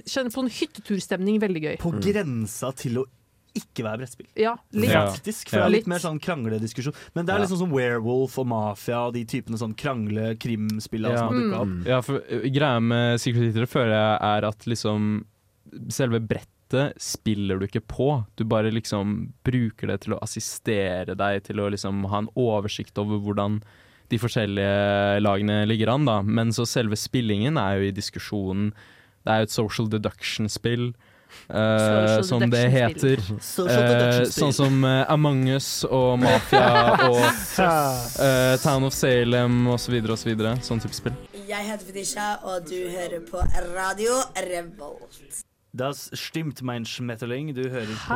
kjenner på en hytteturstemning veldig gøy.
På grensa til å ikke være brettspill.
Ja, litt.
Faktisk, for
Ja.
det er litt mer sånn kranglediskusjon. Men det er
Ja.
litt sånn Werewolf og Mafia og de typene sånn krangle-krimspillene
Ja.
som har dukka
Mm.
opp.
Ja, for greia med Secret Hitler føler jeg er at liksom selve brettet spiller du ikke på. Du bare liksom bruker det til å assistere deg til å liksom ha en oversikt over hvordan de forskjellige lagene ligger an, da. Men så selve spillingen er jo i diskusjonen. Det er jo et social deduction-spill. Eh, som det heter. Eh, sånn som uh, Among us og Mafia og eh, Town of Salem osv. osv. Sånn type spill.
Jeg heter Fetisha, og du hører på Radio Revolt.
Das stimmt mein Schmetterling. Du hører på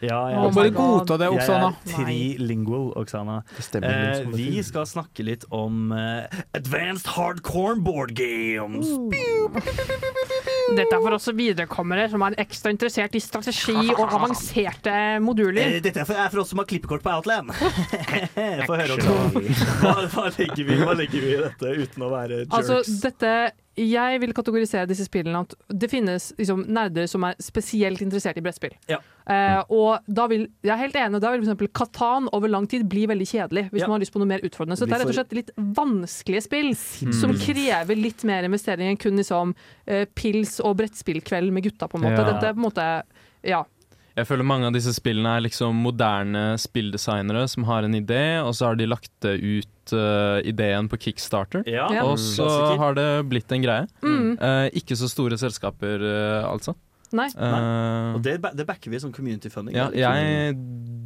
Ja, ja.
Oh
Bare godta det, Oksana.
Jeg er trilingual, Oksana. Eh, vi skal snakke litt om eh, advanced hardcore board games.
Dette er for oss viderekommere som er ekstra interessert i strategi og avanserte moduler.
Eh, dette er for, er for oss som har klippekort på Outland. Få høre, Oksana. Hva, hva, legger vi, hva legger vi i dette uten å være jerks?
Altså, dette Jeg vil kategorisere disse spillene at det finnes liksom, nerder som er spesielt interessert i brettspill.
Ja.
Eh, og da vil, jeg er helt enig, da vil f.eks. Katan over lang tid bli veldig kjedelig hvis
Ja.
man har lyst på noe mer utfordrende. Så det er rett og slett litt vanskelige spill som krever litt mer investering enn kun liksom, eh, pils og brettspillkveld med gutta, på en måte.
Ja.
Dette er på en måte Ja.
Jeg føler mange av disse spillene er liksom moderne spilldesignere som har en idé, og så har de lagt ut uh, ideen på Kickstarter.
ja.
Og så har det blitt en greie.
Mm.
Uh, ikke så store selskaper, uh, altså.
Nei.
Uh,
Og det, det backer vi som community funding.
ja, jeg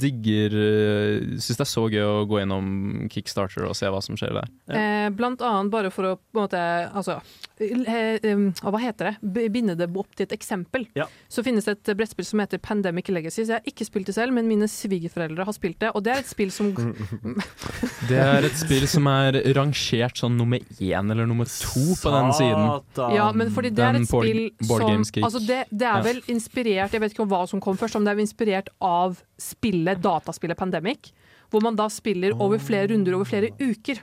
digger uh, Syns det er så gøy å gå gjennom Kickstarter og se hva som skjer der.
Eh, blant annet bare for å på en måte Altså, eh, eh, hva heter det? Binde det opp til et eksempel. Så finnes det et brettspill som heter Pandemic Legacy. Så jeg har ikke spilt det selv, men mine svigerforeldre har spilt det. Og det er et spill som
Det er et spill som er rangert sånn nummer én eller nummer to på den siden.
Ja, men fordi det er et spill som altså det, det er
Ja.
vel inspirert Jeg vet ikke om hva som kom først, om det er inspirert av spillet, dataspillet Pandemic. Hvor man da spiller over flere runder over flere uker.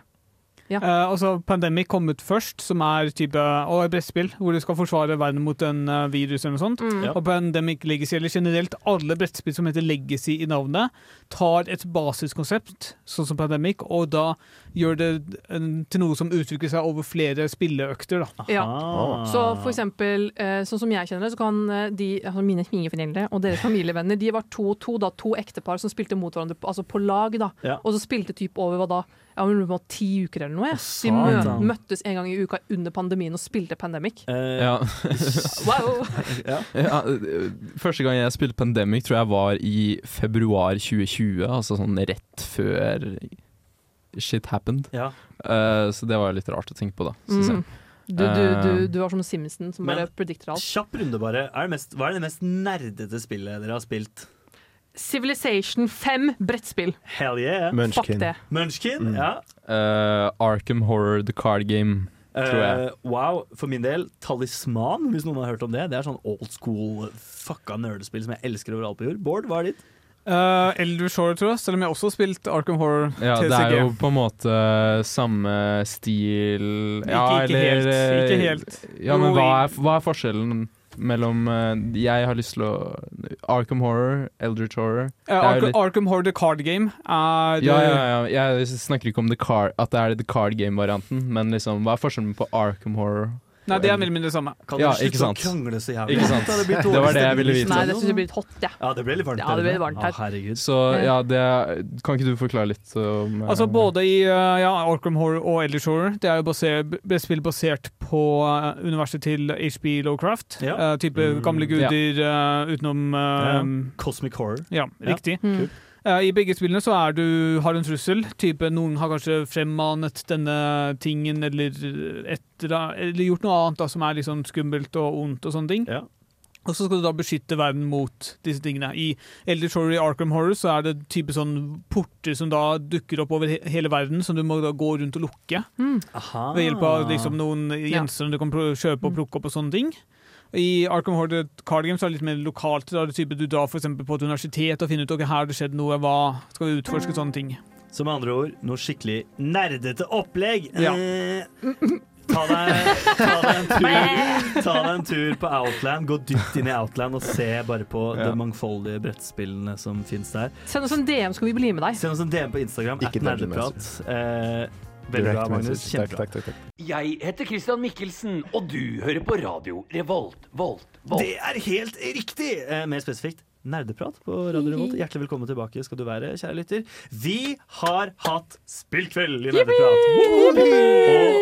Ja.
Uh, altså Pandemic kom ut først, som er type og et brettspill hvor du skal forsvare verden mot en uh, virus eller noe sånt.
Mm. Ja.
Og Pandemic Legacy, eller generelt alle brettspill som heter Legacy i navnet, tar et basiskonsept, sånn som Pandemic, og da gjør det eh, til noe som utvikler seg over flere spilleøkter. Da.
Ja. Så for eksempel, eh, sånn som jeg kjenner det, så kan eh, de, altså mine svigerforeldre og deres familievenner, de var to, to, da, to ektepar som spilte mot hverandre, altså på lag, da.
Ja.
Og så spilte typ over hva da? Ja, men det var ti uker eller noe. Ja. De mø møttes en gang i uka under pandemien og spilte Pandemic.
Ja.
Wow!
ja.
Ja, eh, første gang jeg spilte Pandemic, tror jeg var i februar 2020. Altså sånn rett før shit happened.
Ja.
Uh, så det var litt rart å tenke på, da. Synes
Mm.
jeg.
Du, du, du,
Eh,
du var som Simpson som
Men-
bare predikter alt.
Kjapp runde, bare. Er det mest, hva er det mest nerdete spillet dere har spilt?
Civilization 5 brettspill.
Hell yeah.
Fuck det.
Munchkin, ja.
Uh, Arkham Horror The Card Game, tror jeg.
Eh, wow, for min del, Talisman, hvis noen har hørt om det. Det er sånn old school fucka nerdespill som jeg elsker overalt på jord. Bård, hva er ditt?
Uh, Elder Shore, tror jeg, selv om jeg også har spilt Arkham Horror
Ja,
TCG.
det er jo på en måte samme stil Ja,
Ikke- ikke
eller
helt, ikke helt.
Ja, men hva er, hva er forskjellen mellom eh, Jeg har lyst til å Arkham Horror, Eldritch Horror jo
Arkham,
litt-
Arkham Horror The Card Game er
ja, ja, ja, jeg snakker ikke om the car, at det er the card game-varianten, men liksom, hva er forskjellen på Arkham Horror?
Nei, det er mer eller mindre det samme.
Kan
ja,
dere slutte
ikke sant.
å krangle så jævlig?
Ikke sant?
Det
Det var det jeg ville vite.
Nei, det syns jeg blir litt hot, jeg.
Ja, det ble litt varmt
Ja, det ble litt varmt her.
Å, herregud.
Så ja, det Kan ikke du forklare litt om eh,
Altså Både i uh, ja, Arkham Horror og Elder Shore. Det er jo basert, spill basert på uh, universet til HB Lowcraft.
Ja.
Uh, type
Mm,
gamle guder uh, utenom uh,
Ja. Cosmic Horror.
Ja,
Ja,
riktig.
kult.
Uh, I begge spillene så er du, har du en trussel. Type Noen har kanskje fremmanet denne tingen eller, et, eller gjort noe annet da, som er liksom skummelt og ondt og sånne ting. Og så skal du da beskytte verden mot disse tingene. I Elder Shore i Arkham Horror så er det type sånn porter som da dukker opp over he hele verden, som du må da gå rundt og lukke.
Mm.
Ved hjelp av liksom noen
Ja.
du kan kjøpe og plukke opp og sånne ting. I Arkham Horror Card Games er det litt mer lokalt. Da er det type Du drar eksempel på et universitet og finner ut ok, her har det skjedd noe, hva skal vi utforske sånne ting.
Så med andre ord, noe skikkelig nerdete opplegg.
Ja.
Eh, ta, deg, ta, deg en tur, ta deg en tur på Outland. Gå dypt inn i Outland og se bare på
Ja.
de mangfoldige brettspillene som fins der.
Send oss en DM, skal vi bli med deg.
Send oss en DM på Instagram.
Ikke
at nerdeprat. Eh, veldig bra, Magnus. Kjempebra.
takk, takk, takk.
Jeg heter Christian Mikkelsen, og du hører på radio Revolt, Volt, Volt.
Det er helt riktig! Eh, mer spesifikt nerdeprat på Radio Revolt. Hjertelig velkommen tilbake skal du være, kjære lytter. Vi har hatt spillkveld i Nerdeprat!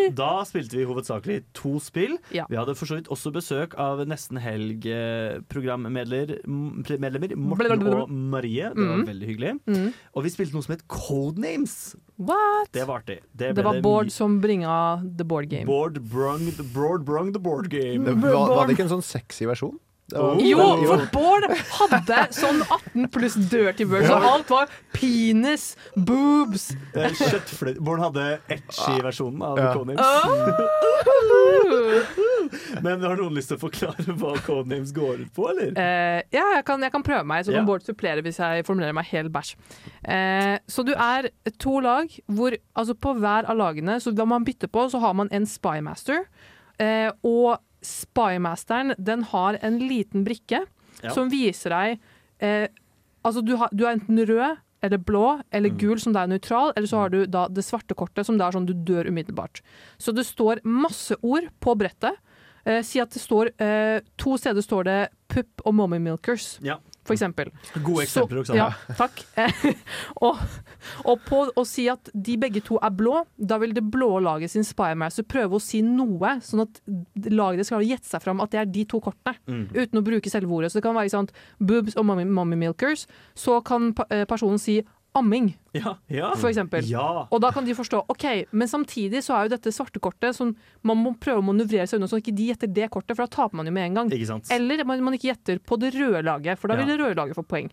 Og da spilte vi hovedsakelig to spill.
Ja.
Vi hadde for så vidt også besøk av Nesten Helg-programmedlemmer Morten og Marie. Det var
Mhm.
veldig hyggelig.
Mhm.
Og vi spilte noe som het Codenames.
What?
Det var artig.
Det,
det
var Bård som bringa the board game.
Bård brung, brung the board game.
Det var, var det ikke en sånn sexy versjon? Var-
Jo,
Jo.
for Bård hadde sånn 18 pluss dirty words, så alt var penis, boobs
Kjøttfløyte. Bård hadde etchy-versjonen av
Ja.
Codenames. Men har noen lyst til å forklare hva Codenames går ut på, eller?
Uh, ja, jeg kan, jeg kan prøve meg, så kan Bård supplere hvis jeg formulerer meg helt bæsj. Uh, så du er to lag hvor altså på hver av lagene, så da man bytter på, så har man en spymaster. Uh, og spymasteren, den har en liten brikke
Ja.
som viser deg eh, Altså du, har, du er enten rød eller blå eller gul som det er nøytral, eller så har du da det svarte kortet som det er sånn du dør umiddelbart. Så det står masse ord på brettet. Eh, si at det står eh, To steder står det pupp og mommy milkers.
Ja.
For eksempel.
Gode eksempler, Oksana.
Ja, takk. og, og på å si at de begge to er blå, da vil det blå laget sin Spymaster prøve å si noe, sånn at laget skal gjette seg fram at det er de to kortene,
Mm.
uten å bruke selve ordet. Så det kan være sånn boobs og mommy, mommy milkers. Så kan eh, personen si amming.
Ja, ja.
For eksempel.
Ja.
Og da kan de forstå OK, men samtidig så er jo dette svarte kortet som man må prøve å manøvrere seg unna, så ikke de gjetter det kortet, for da taper man jo med en gang.
Ikke sant?
Eller man, man ikke gjetter på det røde laget, for da
Ja.
vil det røde laget få poeng.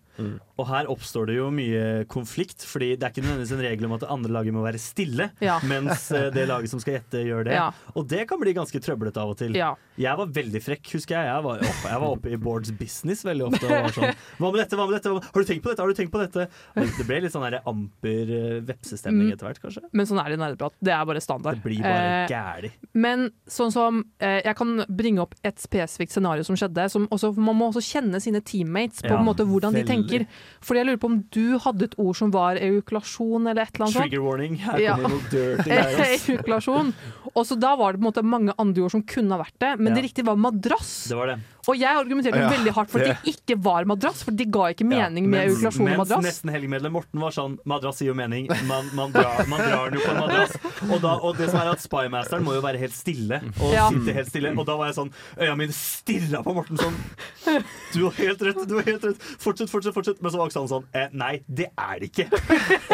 Og her oppstår det jo mye konflikt, fordi det er ikke nødvendigvis en regel om at det andre laget må være stille,
Ja.
mens eh, det laget som skal gjette, gjør det.
Ja.
Og det kan bli ganske trøblete av og til.
Ja.
Jeg var veldig frekk, husker jeg. Jeg var oppe, jeg var oppe i Boards business veldig ofte. Og var sånn, hva med dette, hva med dette? Har du tenkt på dette? Har du tenkt på dette? Og det ble litt sånn der amper eh, vepsestemning
Mm.
etter hvert, kanskje.
Men sånn er det i nerdeprat. Det er bare standard.
Det blir bare
Eh. Men sånn som eh, Jeg kan bringe opp et spesifikt scenario som skjedde. Som også, man må også kjenne sine teammates på
Ja,
en måte hvordan de tenker. Fordi jeg lurer på om du hadde et ord som var eukulasjon eller et eller annet sånt.
Trigger warning. Her
Ja.
kommer noe dirty greier. ass.
Og så da var det på en måte mange andre ord som kunne ha vært det, men
Ja.
det riktige var madrass.
Det var det.
Og jeg argumenterte
Ja,
veldig hardt for at det ikke var madrass, for det ga ikke mening med
mens,
ejakulasjon og
mens
madrass.
nesten helgemedlem Morten var sånn Madrass gir jo mening. Man, man, drar, man drar den jo på en madrass. Og, da, og det som er at Spymasteren må jo være helt stille. Og
Ja.
sitte helt stille Og da var jeg sånn Øya mine stirra på Morten sånn Du har helt rett, du har helt rett. Fortsett, fortsett, fortsett. Men så var Oksan sånn eh, Nei, det er det ikke.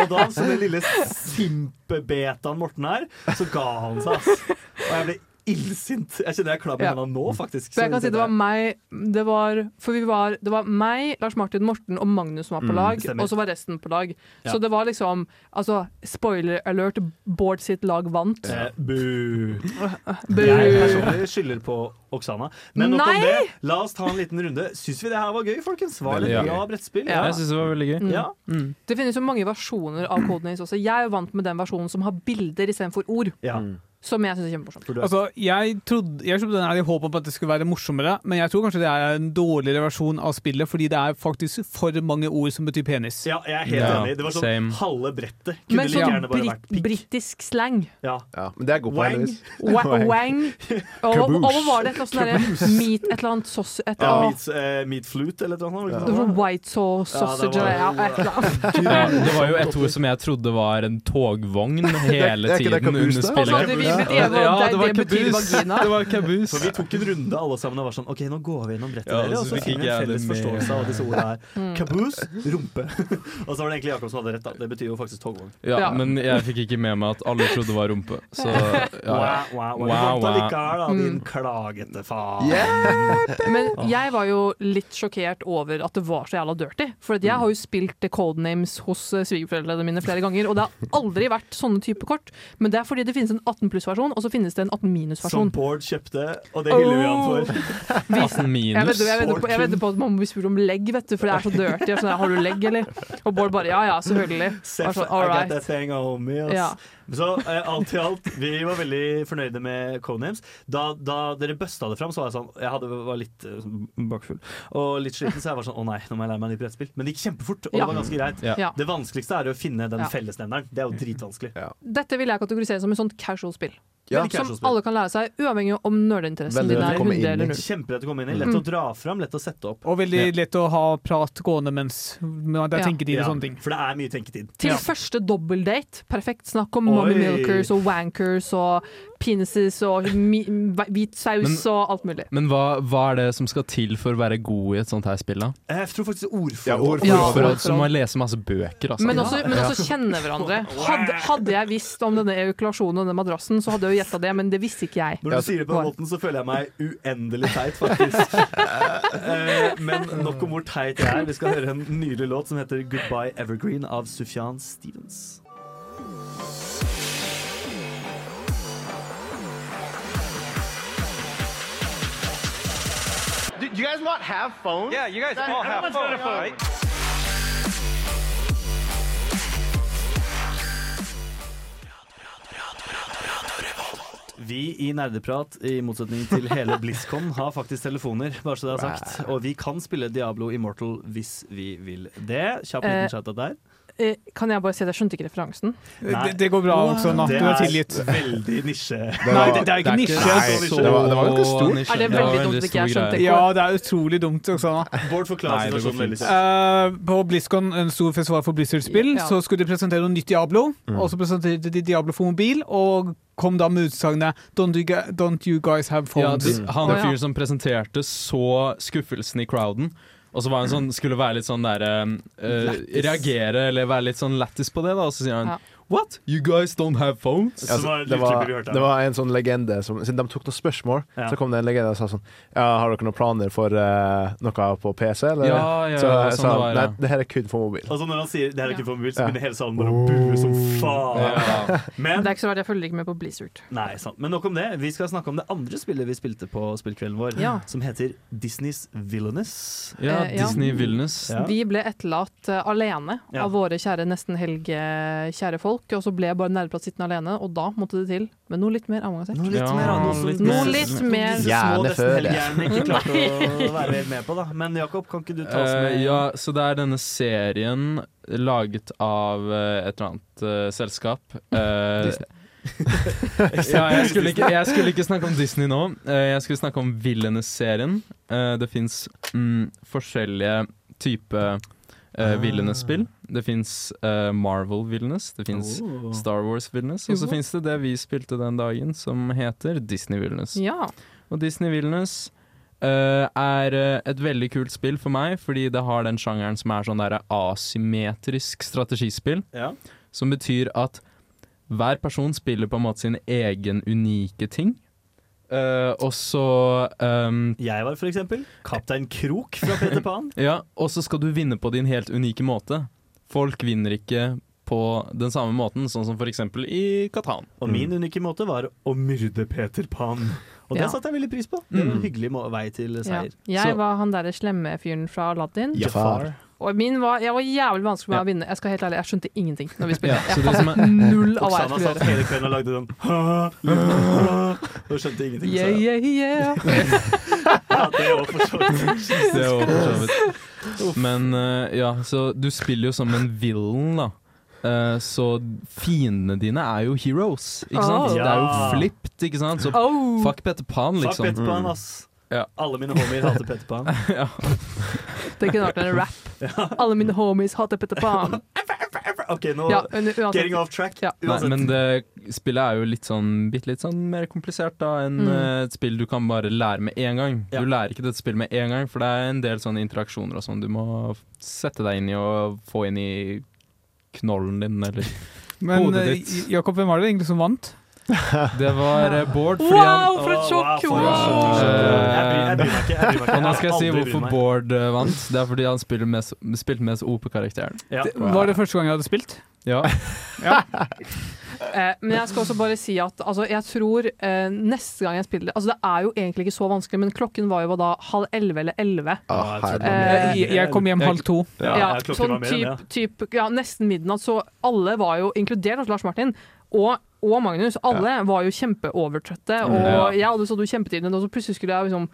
Og da, som den lille simpebetaen Morten er, så ga han seg, ass. Og jeg ble illsint. Jeg kjenner jeg er klar på
Ja.
hendene nå, faktisk.
For jeg kan si det var meg det var, For vi var, det var meg, Lars Martin, Morten og Magnus som var på
Mm,
lag,
mm,
og så var resten på lag.
Ja.
Så det var liksom Altså, spoiler alert, Bård sitt lag vant.
Eh, bu.
Bu.
Jeg personlig skylder på Oksana. Men nok om det. La oss ta en liten runde. Syns vi det her var gøy, folkens? Var det et bra brettspill?
Ja.
Jeg syns det var veldig gøy.
Mm.
Ja.
Det finnes jo mange versjoner av Codenames også. Jeg er jo vant med den versjonen som har bilder istedenfor ord.
Ja.
Som jeg syns er kjempemorsomt.
Altså, jeg trodde Jeg trodde den her i håp på at det skulle være morsommere, men jeg tror kanskje det er en dårligere versjon av spillet, fordi det er faktisk for mange ord som betyr penis.
Ja, jeg er helt
Ja,
enig. Det var sånn
same.
halve brettet. Kunne
Men
like
sånn
gjerne bare vært pikk.
britisk slang.
Ja.
men det er god på,
Wang.
Wa wang. Og, og, og var det et eller annet sånn derre meat, et eller annet sauce et
Ja, meat, uh, meat flute eller noe sånt.
Det
var
var
det
sånn white sauce
Ja, det
sausage
var-
ja, et eller annet.
Ja, det var jo et ord som jeg trodde var en togvogn hele tiden under spillet. Ja, det var
det betyr vagina.
Det var
For
caboose.
vi tok en runde alle sammen og var sånn OK, nå går vi gjennom brettet
Ja,
dere, og så
fikk
vi en felles forståelse av disse ordene her.
Mm.
Caboose, rumpe. og så var det egentlig Jakob som hadde rett, da. Det betyr jo faktisk togvogn.
Ja,
Ja.
men jeg fikk ikke med meg at alle trodde det var rumpe. Så ja.
Wow, wow, wow.
Wow, wow.
da, din
Mm.
klagete faen.
Men jeg var jo litt sjokkert over at det var så jævla dirty. For at jeg har jo spilt Codenames hos eh, svigerforeldrene mine flere ganger, og det har aldri vært sånne type kort. Men det er fordi det finnes en 18 pluss-versjon, og så finnes det en 18 minus-versjon.
Som Bård kjøpte, og det hyller vi han for.
18
Jeg
minus.
vet, jeg, vet, jeg vet på at man blir spurt om legg, vet du, for det er så dirty. Jeg Sånn, har du legg, eller? Og Bård bare ja ja, selvfølgelig.
Seff,
Og så,
I
all
got that thing on me, ass.
Ja.
Så eh, alt i alt, vi var veldig fornøyde med Codenames. Da, da dere busta det fram, så var jeg sånn Jeg hadde, var litt eh, bakfull og litt sliten, så jeg var sånn Å nei, nå må jeg lære meg nytt brettspill. Men det gikk kjempefort, og
Ja.
det var ganske greit.
Ja.
Det vanskeligste er å finne den
Ja.
fellesnevneren. Det er jo dritvanskelig.
Dette vil jeg kategorisere som et sånt casual-spill.
Ja,
som alle kan lære seg, uavhengig om nerdeinteressen din er
komme
100
inn i.
eller 0.
Kjempelett å komme inn i. Lett
Mm.
å dra fram, lett å sette opp.
Og veldig
Ja.
lett å ha prat gående mens det er
Ja.
tenketid og sånne ting.
For det er mye tenketid.
Til
Ja.
første dobbeldate. Perfekt. Snakk om
Oi.
mommy milkers og wankers og penises og hvit saus
Men-
og alt mulig.
Men hva, hva er det som skal til for å være god i et sånt her spill, da?
Jeg tror faktisk ordforråd.
Ja, ordforråd.
Ja,
For
ordforråd.
så må jeg lese masse bøker, altså.
Men også, men også kjenne hverandre. Hadde, hadde jeg visst om denne ejakulasjonen og denne madrassen, så hadde jeg jo gjetta det, men det visste ikke jeg.
Når du sier det på den måten, så føler jeg meg uendelig teit, faktisk. Eh, Men nok om hvor teit jeg er. Vi skal høre en nydelig låt som heter 'Goodbye Evergreen' av Sufjan Stevens.
Do you guys not have phones? Yeah, you guys all have phones, right?
Vi i Nerdeprat, i motsetning til hele BlizzCon, har faktisk telefoner, bare så det er sagt. Og vi kan spille Diablo Immortal hvis vi vil det. Kjapp liten
chat
shout-out der.
Eh, kan jeg bare si at jeg skjønte ikke referansen?
Det, det går bra også, Natt.
Det
Du er tilgitt.
veldig nisje.
Nei, det, det er ikke nisje.
Nei,
så,
det var, det var ganske stort.
Er det veldig dumt at ikke jeg skjønte
Ja, det er utrolig dumt også. nå.
Bård forklarer
det
situasjonen veldig kjapt.
Eh, på BlizzCon, en stor festival for Blizzard-spill,
Ja.
så skulle de presentere noe nytt Diablo.
Mm.
Og så presenterte de Diablo for mobil, og kom da med utsagnet don't, you 'Don't you guys have
Ja,
phones'?
de, han
ja.
fyren som presenterte, så skuffelsen i crowden. Og så var han sånn, skulle være litt sånn der uh, Reagere eller være litt sånn lættis på det, da. Og så sier han
Ja.
What? You guys don't have phones?
Ja,
Altså, det, var, det var en sånn legende som Siden de tok noen spørsmål,
Ja.
så kom det en legende og sa sånn Ja, har dere noen planer for uh, noe på PC, eller?
Ja, ja,
så jeg
sånn
sa
det var,
nei, det her er kun for mobil.
Altså når han sier det her er kun for mobil, så
Ja.
begynner hele salen bare å bue som faen.
Ja.
Men
Det er ikke så verdt, jeg følger ikke med på Blizzard.
Nei, sant. Men nok om det. Vi skal snakke om det andre spillet vi spilte på spillkvelden vår,
Ja.
som heter Disneys Villainous.
Ja,
Eh, ja.
Disney Villainous.
Ja.
Vi ble etterlatt uh, alene
Ja.
av våre kjære nesten helgekjære folk, og så ble jeg bare nerdeprat sittende alene, og da måtte det til med noe litt mer avansert.
Noe litt
Ja,
mer, noe, som-
litt
Noe
mer.
litt mer
små
Gjerne før det.
helgehjernene ikke klart å være helt med på, da. Men Jakob, kan ikke du ta oss
med?
med
ja, så det er denne serien laget av eh, et eller annet uh, selskap. Uh, ja, jeg, skulle ikke, jeg skulle ikke snakke om Disney nå. Jeg skulle snakke om Villainous-serien. Eh, det fins mm, forskjellige typer uh, Villainous-spill. Det fins Marvel Villainous, det fins
Oh.
Star Wars Villainous, og så fins det det vi spilte den dagen, som heter Disney Villainous.
Ja.
Og Disney Villainous uh, er eh, et veldig kult spill for meg, fordi det har den sjangeren som er sånn der asymmetrisk strategispill.
Ja.
Som betyr at hver person spiller på en måte sin egen unike ting. Eh, og så um,
Jeg var for eksempel Kaptein Krok fra Peter Pan.
Ja, og så skal du vinne på din helt unike måte. Folk vinner ikke på den samme måten, sånn som eksempel i Katan.
Og min unike måte var å myrde Peter Pan. Og det
Ja.
satte jeg veldig pris på. Det var en
Mm.
hyggelig må vei til
ja.
seier.
Jeg
Så-
var han derre slemme fyren fra Aladdin.
Jafar.
Og min var, jeg var jævlig vanskelig med ja. å vinne. Jeg skal helt ærlig, jeg skjønte ingenting når vi spilte.
Ja, så
jeg
det som
fant
er-
null av hva jeg
Oksana satt hele kvelden og lagde sånn Og skjønte ingenting.
Yeah,
Så
yeah, yeah.
ja, det er for så vidt.
Det er for. Men eh, ja, så du spiller jo som en villain, da. Eh, så fiendene dine er jo heroes, ikke sant?
Oh.
Det er jo flipped, ikke sant? Så
Oh.
fuck Peter Pan, liksom. Fuck.
Peter Pan, ass.
Ja.
Alle mine homies hater Petter Pan.
ja.
Det kunne vært en rap. Alle mine homies hater Petter Pan.
OK, nå
Ja, uansett.
Getting off track.
Ja.
Nei, men det spillet er jo litt sånn bitte litt sånn mer komplisert da enn
Mm.
eh, et spill du kan bare lære med en gang.
Ja.
Du lærer ikke dette spillet med en gang, for det er en del sånne interaksjoner og sånn du må sette deg inn i og få inn i knollen din, eller
Men
hodet ditt.
Men Jakob, hvem var det egentlig som vant?
Det var eh, Bård fordi
Wow, for et sjokk!
wow,
Wow.
sjokk. Jeg bryr, meg ikke. Jeg bryr meg ikke.
Og nå skal jeg si hvorfor. Bård eh, vant. Det er fordi han spilte mest, spilte mest OP-karakteren.
Ja.
Var det første gang jeg hadde spilt?
Ja.
Eh, men jeg skal også bare si at altså, jeg tror eh, neste gang jeg spiller Altså det er jo egentlig ikke så vanskelig, men klokken var jo da halv elleve eller elleve.
Ah,
Eh.
Jeg, kom hjem halv to.
Ja,
Ja, sånn typ, typ, ja, nesten midnatt, så alle var jo, inkludert Lars Martin, og, og Magnus, alle var jo kjempeovertrøtte, og
Ja.
jeg hadde stått jo kjempetiden, og så plutselig skulle jeg liksom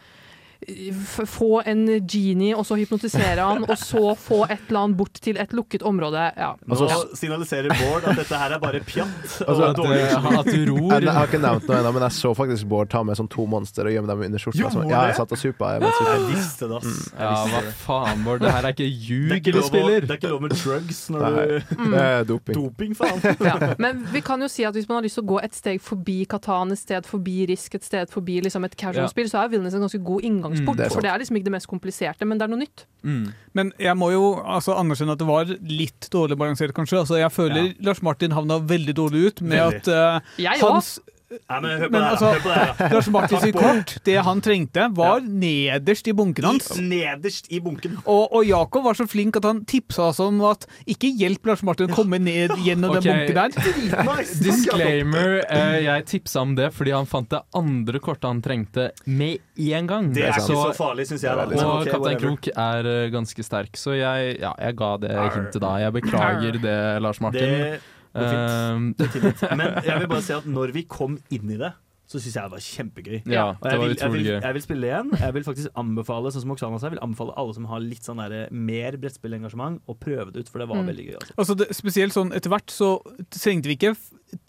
få en genie, og så hypnotisere han, og så få et eller annet bort til et lukket område. Ja.
Nå
Altså,
signaliserer Bård at dette her er bare pjatt.
Altså,
og
at,
dårlig
eh, at du
jeg,
ror.
jeg har ikke nevnt noe ennå, men jeg så faktisk Bård ta med sånn to monster og gjemme dem under skjorta.
Gjorde
ja, jeg
det?
satt og supa.
Jeg,
Jeg
visste det, ass. Jeg
Ja, hva faen, Bård. Det her er ikke
Det
ljug du spiller.
Det er ikke lov med drugs når
Nei.
du
er doping.
Doping, faen.
Ja. Men vi kan jo si at hvis man har lyst til å gå et steg forbi Katan, et sted forbi Risk, et sted forbi liksom et casual-spill, så er Vilnes en ganske god inngangsport.
Mm,
det
for det er liksom ikke det mest kompliserte, men det er noe nytt.
Mm.
Men jeg må jo altså, anerkjenne at det var litt dårlig balansert, kanskje. Altså, jeg føler Lars Martin havna veldig dårlig ut med
Veldig.
at
uh,
hans
Nei, men hør på
Men
det
altså.
Hør på det.
Lars Martin sitt kort, det han trengte, var nederst i bunken hans.
I, nederst i bunken.
Og, og Jakob var så flink at han tipsa oss om at ikke hjelp Lars Martin å komme ned gjennom
okay.
den bunken der.
Nice.
Disclaimer. eh, jeg tipsa om det fordi han fant det andre kortet han trengte med en gang.
Det er ikke så farlig, syns jeg.
Og
okay,
Kaptein. Krok er eh, ganske sterk, så jeg, ja, jeg ga det hintet da. Jeg beklager det, Lars Martin.
Det tilgitt. Men jeg vil bare si at når vi kom inn i det, så syns jeg det var kjempegøy.
Ja, det var jeg
vil, jeg, vil, jeg vil spille igjen. Jeg vil faktisk anbefale sånn som Oksana sa, jeg vil anbefale alle som har litt sånn der, mer brettspillengasjement, å prøve det ut, for det var
Mm.
veldig gøy. Altså.
Altså det, spesielt sånn etter hvert så trengte vi ikke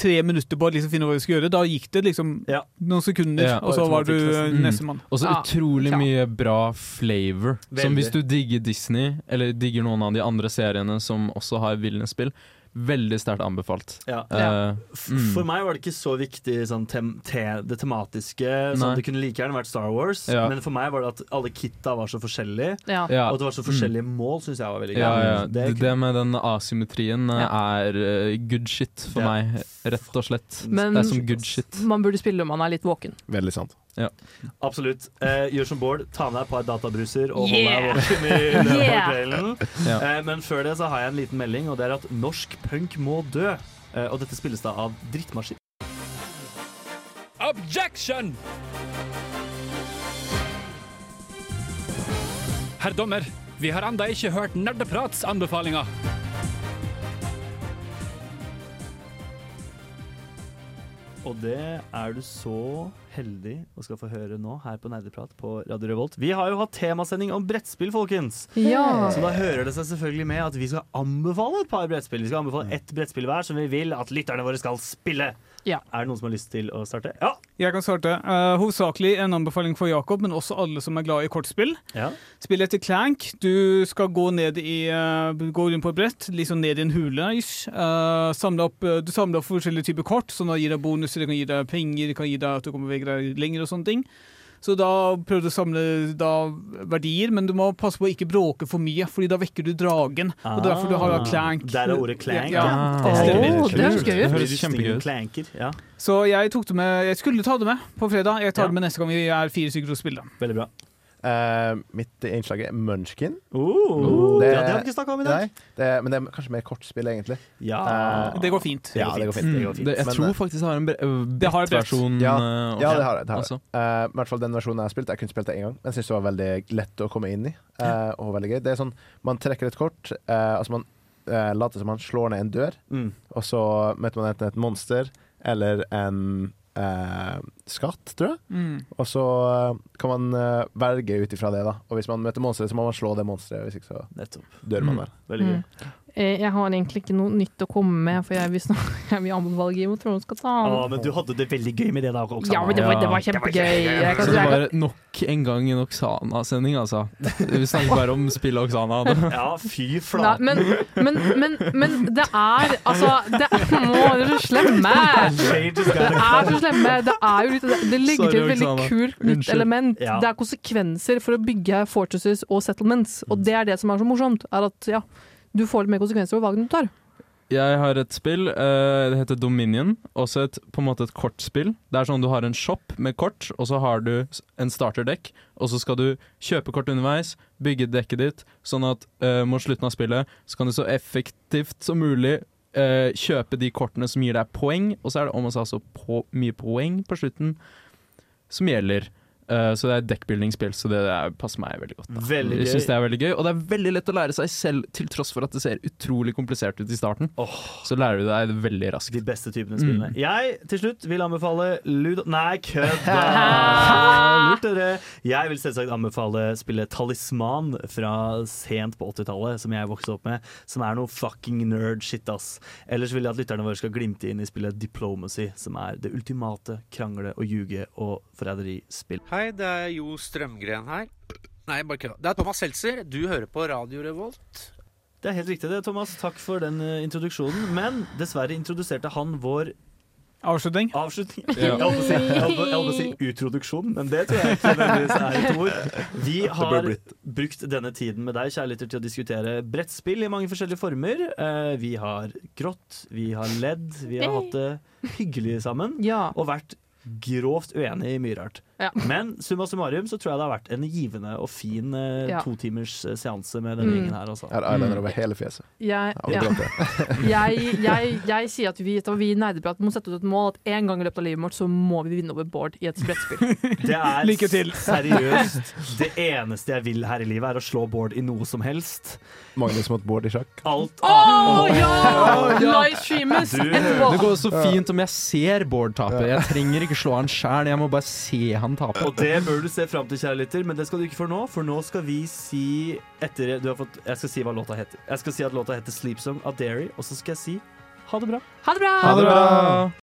tre minutter på å liksom finne hva vi skulle gjøre. Da gikk det liksom noen sekunder,
Ja.
og så var du
Mm.
nestemann.
Og så
Ja.
utrolig mye bra flavor. Som hvis du digger Disney, eller digger noen av de andre seriene som også har Wilderness-spill, veldig sterkt anbefalt.
Ja. Uh,
mm.
For meg var det ikke så viktig sånn, tem te det tematiske. Sånn, det kunne like gjerne vært Star Wars,
Ja.
men for meg var det at alle kitta var så forskjellige.
Ja.
Og at det var så forskjellige mål, syns jeg var veldig gøy.
Ja, ja.
Det
Det, med den asymmetrien eh, er eh, good shit for
Ja.
meg, rett og slett.
Men-
det er som good shit.
Man burde spille om man er litt våken.
Veldig sant.
Ja.
Absolutt. Eh, gjør som Bård, ta med deg et par databruser og
Yeah.
hold deg våken i løpet av kvelden.
Yeah.
Eh, men før det så har jeg en liten melding, og det er at norsk punk må dø. Eh, og dette spilles da av Drittmaskin.
Objection! Herr dommer, vi har enda ikke hørt Nerdeprats anbefalinger.
Og det er du så heldig å skal få høre nå her på Nerdeprat på Radio Revolt. Vi har jo hatt temasending om brettspill, folkens.
Ja.
Så da hører det seg selvfølgelig med at vi skal anbefale et par brettspill. Vi skal anbefale ett brettspill hver som vi vil at lytterne våre skal spille.
Ja.
Er det noen som har lyst til å starte? Ja.
Jeg kan starte. Uh, hovedsakelig en anbefaling for Jakob, men også alle som er glad i kortspill.
ja.
Spill etter Clank. Du skal gå ned i uh, Gå rundt på et brett, liksom ned i en hule. Eh, samle opp, du samler opp forskjellige typer kort, som sånn gir deg bonuser, det kan gi deg penger, det kan gi deg at du kommer vei deg lenger og sånne ting. Så da prøver du å samle da verdier, men du må passe på å ikke bråke for mye, Fordi da vekker du dragen. og er derfor du har da Clank.
Der er ordet clank.
Ja,
Ah.
Åh, det høres gøy ut.
Høres kjempegøy ut.
Ja,
Så jeg tok det med Jeg skulle ta det med på fredag. Jeg tar
Ja.
det med neste gang vi er fire stykker og spiller.
veldig bra.
Eh, mitt innslag er Munchkin.
Uh,
Det-
ja, det har vi ikke snakka om i dag.
Nei, det, men det er kanskje mer kortspill, egentlig.
Ja.
uh,
Det går fint.
Ja, det går fint.
Det går
Mm,
fint.
det, jeg
Men,
tror
eh,
faktisk det har en bre-
Det har et brett.
brettversjon.
Ja, ja det har det. det, har.
Altså.
Eh, I hvert fall den versjonen jeg har spilt. Jeg kunne spilt det én gang, men jeg syns det var veldig lett å komme inn i. eh, og veldig gøy. Det er sånn, Man trekker et kort. eh, altså Man eh, later som man slår ned en dør,
Mm.
og så møter man enten et monster eller en eh, skatt, tror jeg.
Mm.
Og så eh, kan man eh, velge ut ifra det, da. Og hvis man møter monstre, så må man slå det monsteret. Hvis ikke så
Nettopp.
dør man
Mm.
der.
Veldig gøy.
Eh, Jeg har egentlig ikke noe nytt å komme med, for jeg vil, snak jeg vil anbefale Game of Thrones skal ta
Å, men du hadde det veldig gøy med det da, Oksana.
Ja, men det var, det var kjempegøy. Jeg kan,
Så det var nok en gang en Oksana-sending, altså. Vi snakker bare om spill Oksana. Oksana.
Ja, fy
Nei,
flate.
men, men, men, men det er Altså, det dere er så slemme! Det er så slemme. Det er jo litt Det legger
Sorry,
til et veldig
Oksana.
kult nytt element.
Ja.
Det er konsekvenser for å bygge fortresses og settlements. Og det er det som er så morsomt. Er at ja, du får litt mer konsekvenser over valgene du tar.
Jeg har et spill, eh, det heter Dominion. Også et, på en måte et kortspill. Det er sånn du har en shop med kort, og så har du en starterdekk. Og så skal du kjøpe kort underveis, bygge dekket ditt, sånn at uh, mot slutten av spillet så kan du så effektivt som mulig uh, kjøpe de kortene som gir deg poeng, og så er det om å ta så mye poeng på slutten som gjelder. Eh, så det er et dekkbuilding-spill, så det, er, passer meg veldig godt. Da.
Veldig
Jeg synes det er veldig gøy, og det er veldig lett å lære seg selv, til tross for at det ser utrolig komplisert ut i starten. Så lærer du deg det veldig raskt.
De beste typene
Mm.
spillene. Jeg til slutt vil anbefale Ludo... Nei, kødda! Lurt dere. Jeg vil selvsagt anbefale spillet Talisman fra sent på 80-tallet, som jeg vokste opp med. Som er noe fucking nerd shit, ass. Ellers vil jeg at lytterne våre skal glimte inn i spillet Diplomacy, som er det ultimate krangle- og ljuge- og forræderispill.
Hei, det er Jo Strømgren her. Nei, bare kødda. Det er Thomas Seltzer. Du hører på Radio Revolt.
Det er helt riktig det, Thomas. Takk for den eh, introduksjonen. Men dessverre introduserte han vår
Avslutning.
Avslutning.
Ja.
Jeg holdt på å si, å utroduksjon, men det tror jeg ikke nødvendigvis er et ord. Vi har brukt denne tiden med deg, kjærligheter, til å diskutere brettspill i mange forskjellige former. Eh, Vi har grått, vi har ledd, vi har hatt det hyggelig sammen. Og vært grovt uenig i mye rart.
Ja.
Men summa summarum så tror jeg det har vært en givende og fin eh,
Ja.
totimers eh, seanse med denne
Mm.
gjengen her. Altså.
Har eyeliner over hele fjeset.
Jeg,
Ja,
ja. jeg, jeg, jeg sier at vi, at vi Nerdeprat må sette ut et mål at en gang i løpet av livet vårt så må vi vinne over Bård i et brettspill.
Det er
Lykke til.
seriøst det eneste jeg vil her i livet, er å slå Bård i noe som helst.
Magnus mot Bård i sjakk.
Alt
annet ja!
Ja. Du-
Det går så fint om jeg ser Bård tape. Jeg trenger ikke ikke slå han sjæl, jeg må bare se han tape.
Og det bør du se fram til, kjære lytter, men det skal du ikke for nå. For nå skal vi si etter du har fått, Jeg skal si hva låta heter. Jeg skal si at låta heter 'Sleep Song' av Derry, og så skal jeg si ha det bra.
Ha det bra!
Ha det bra!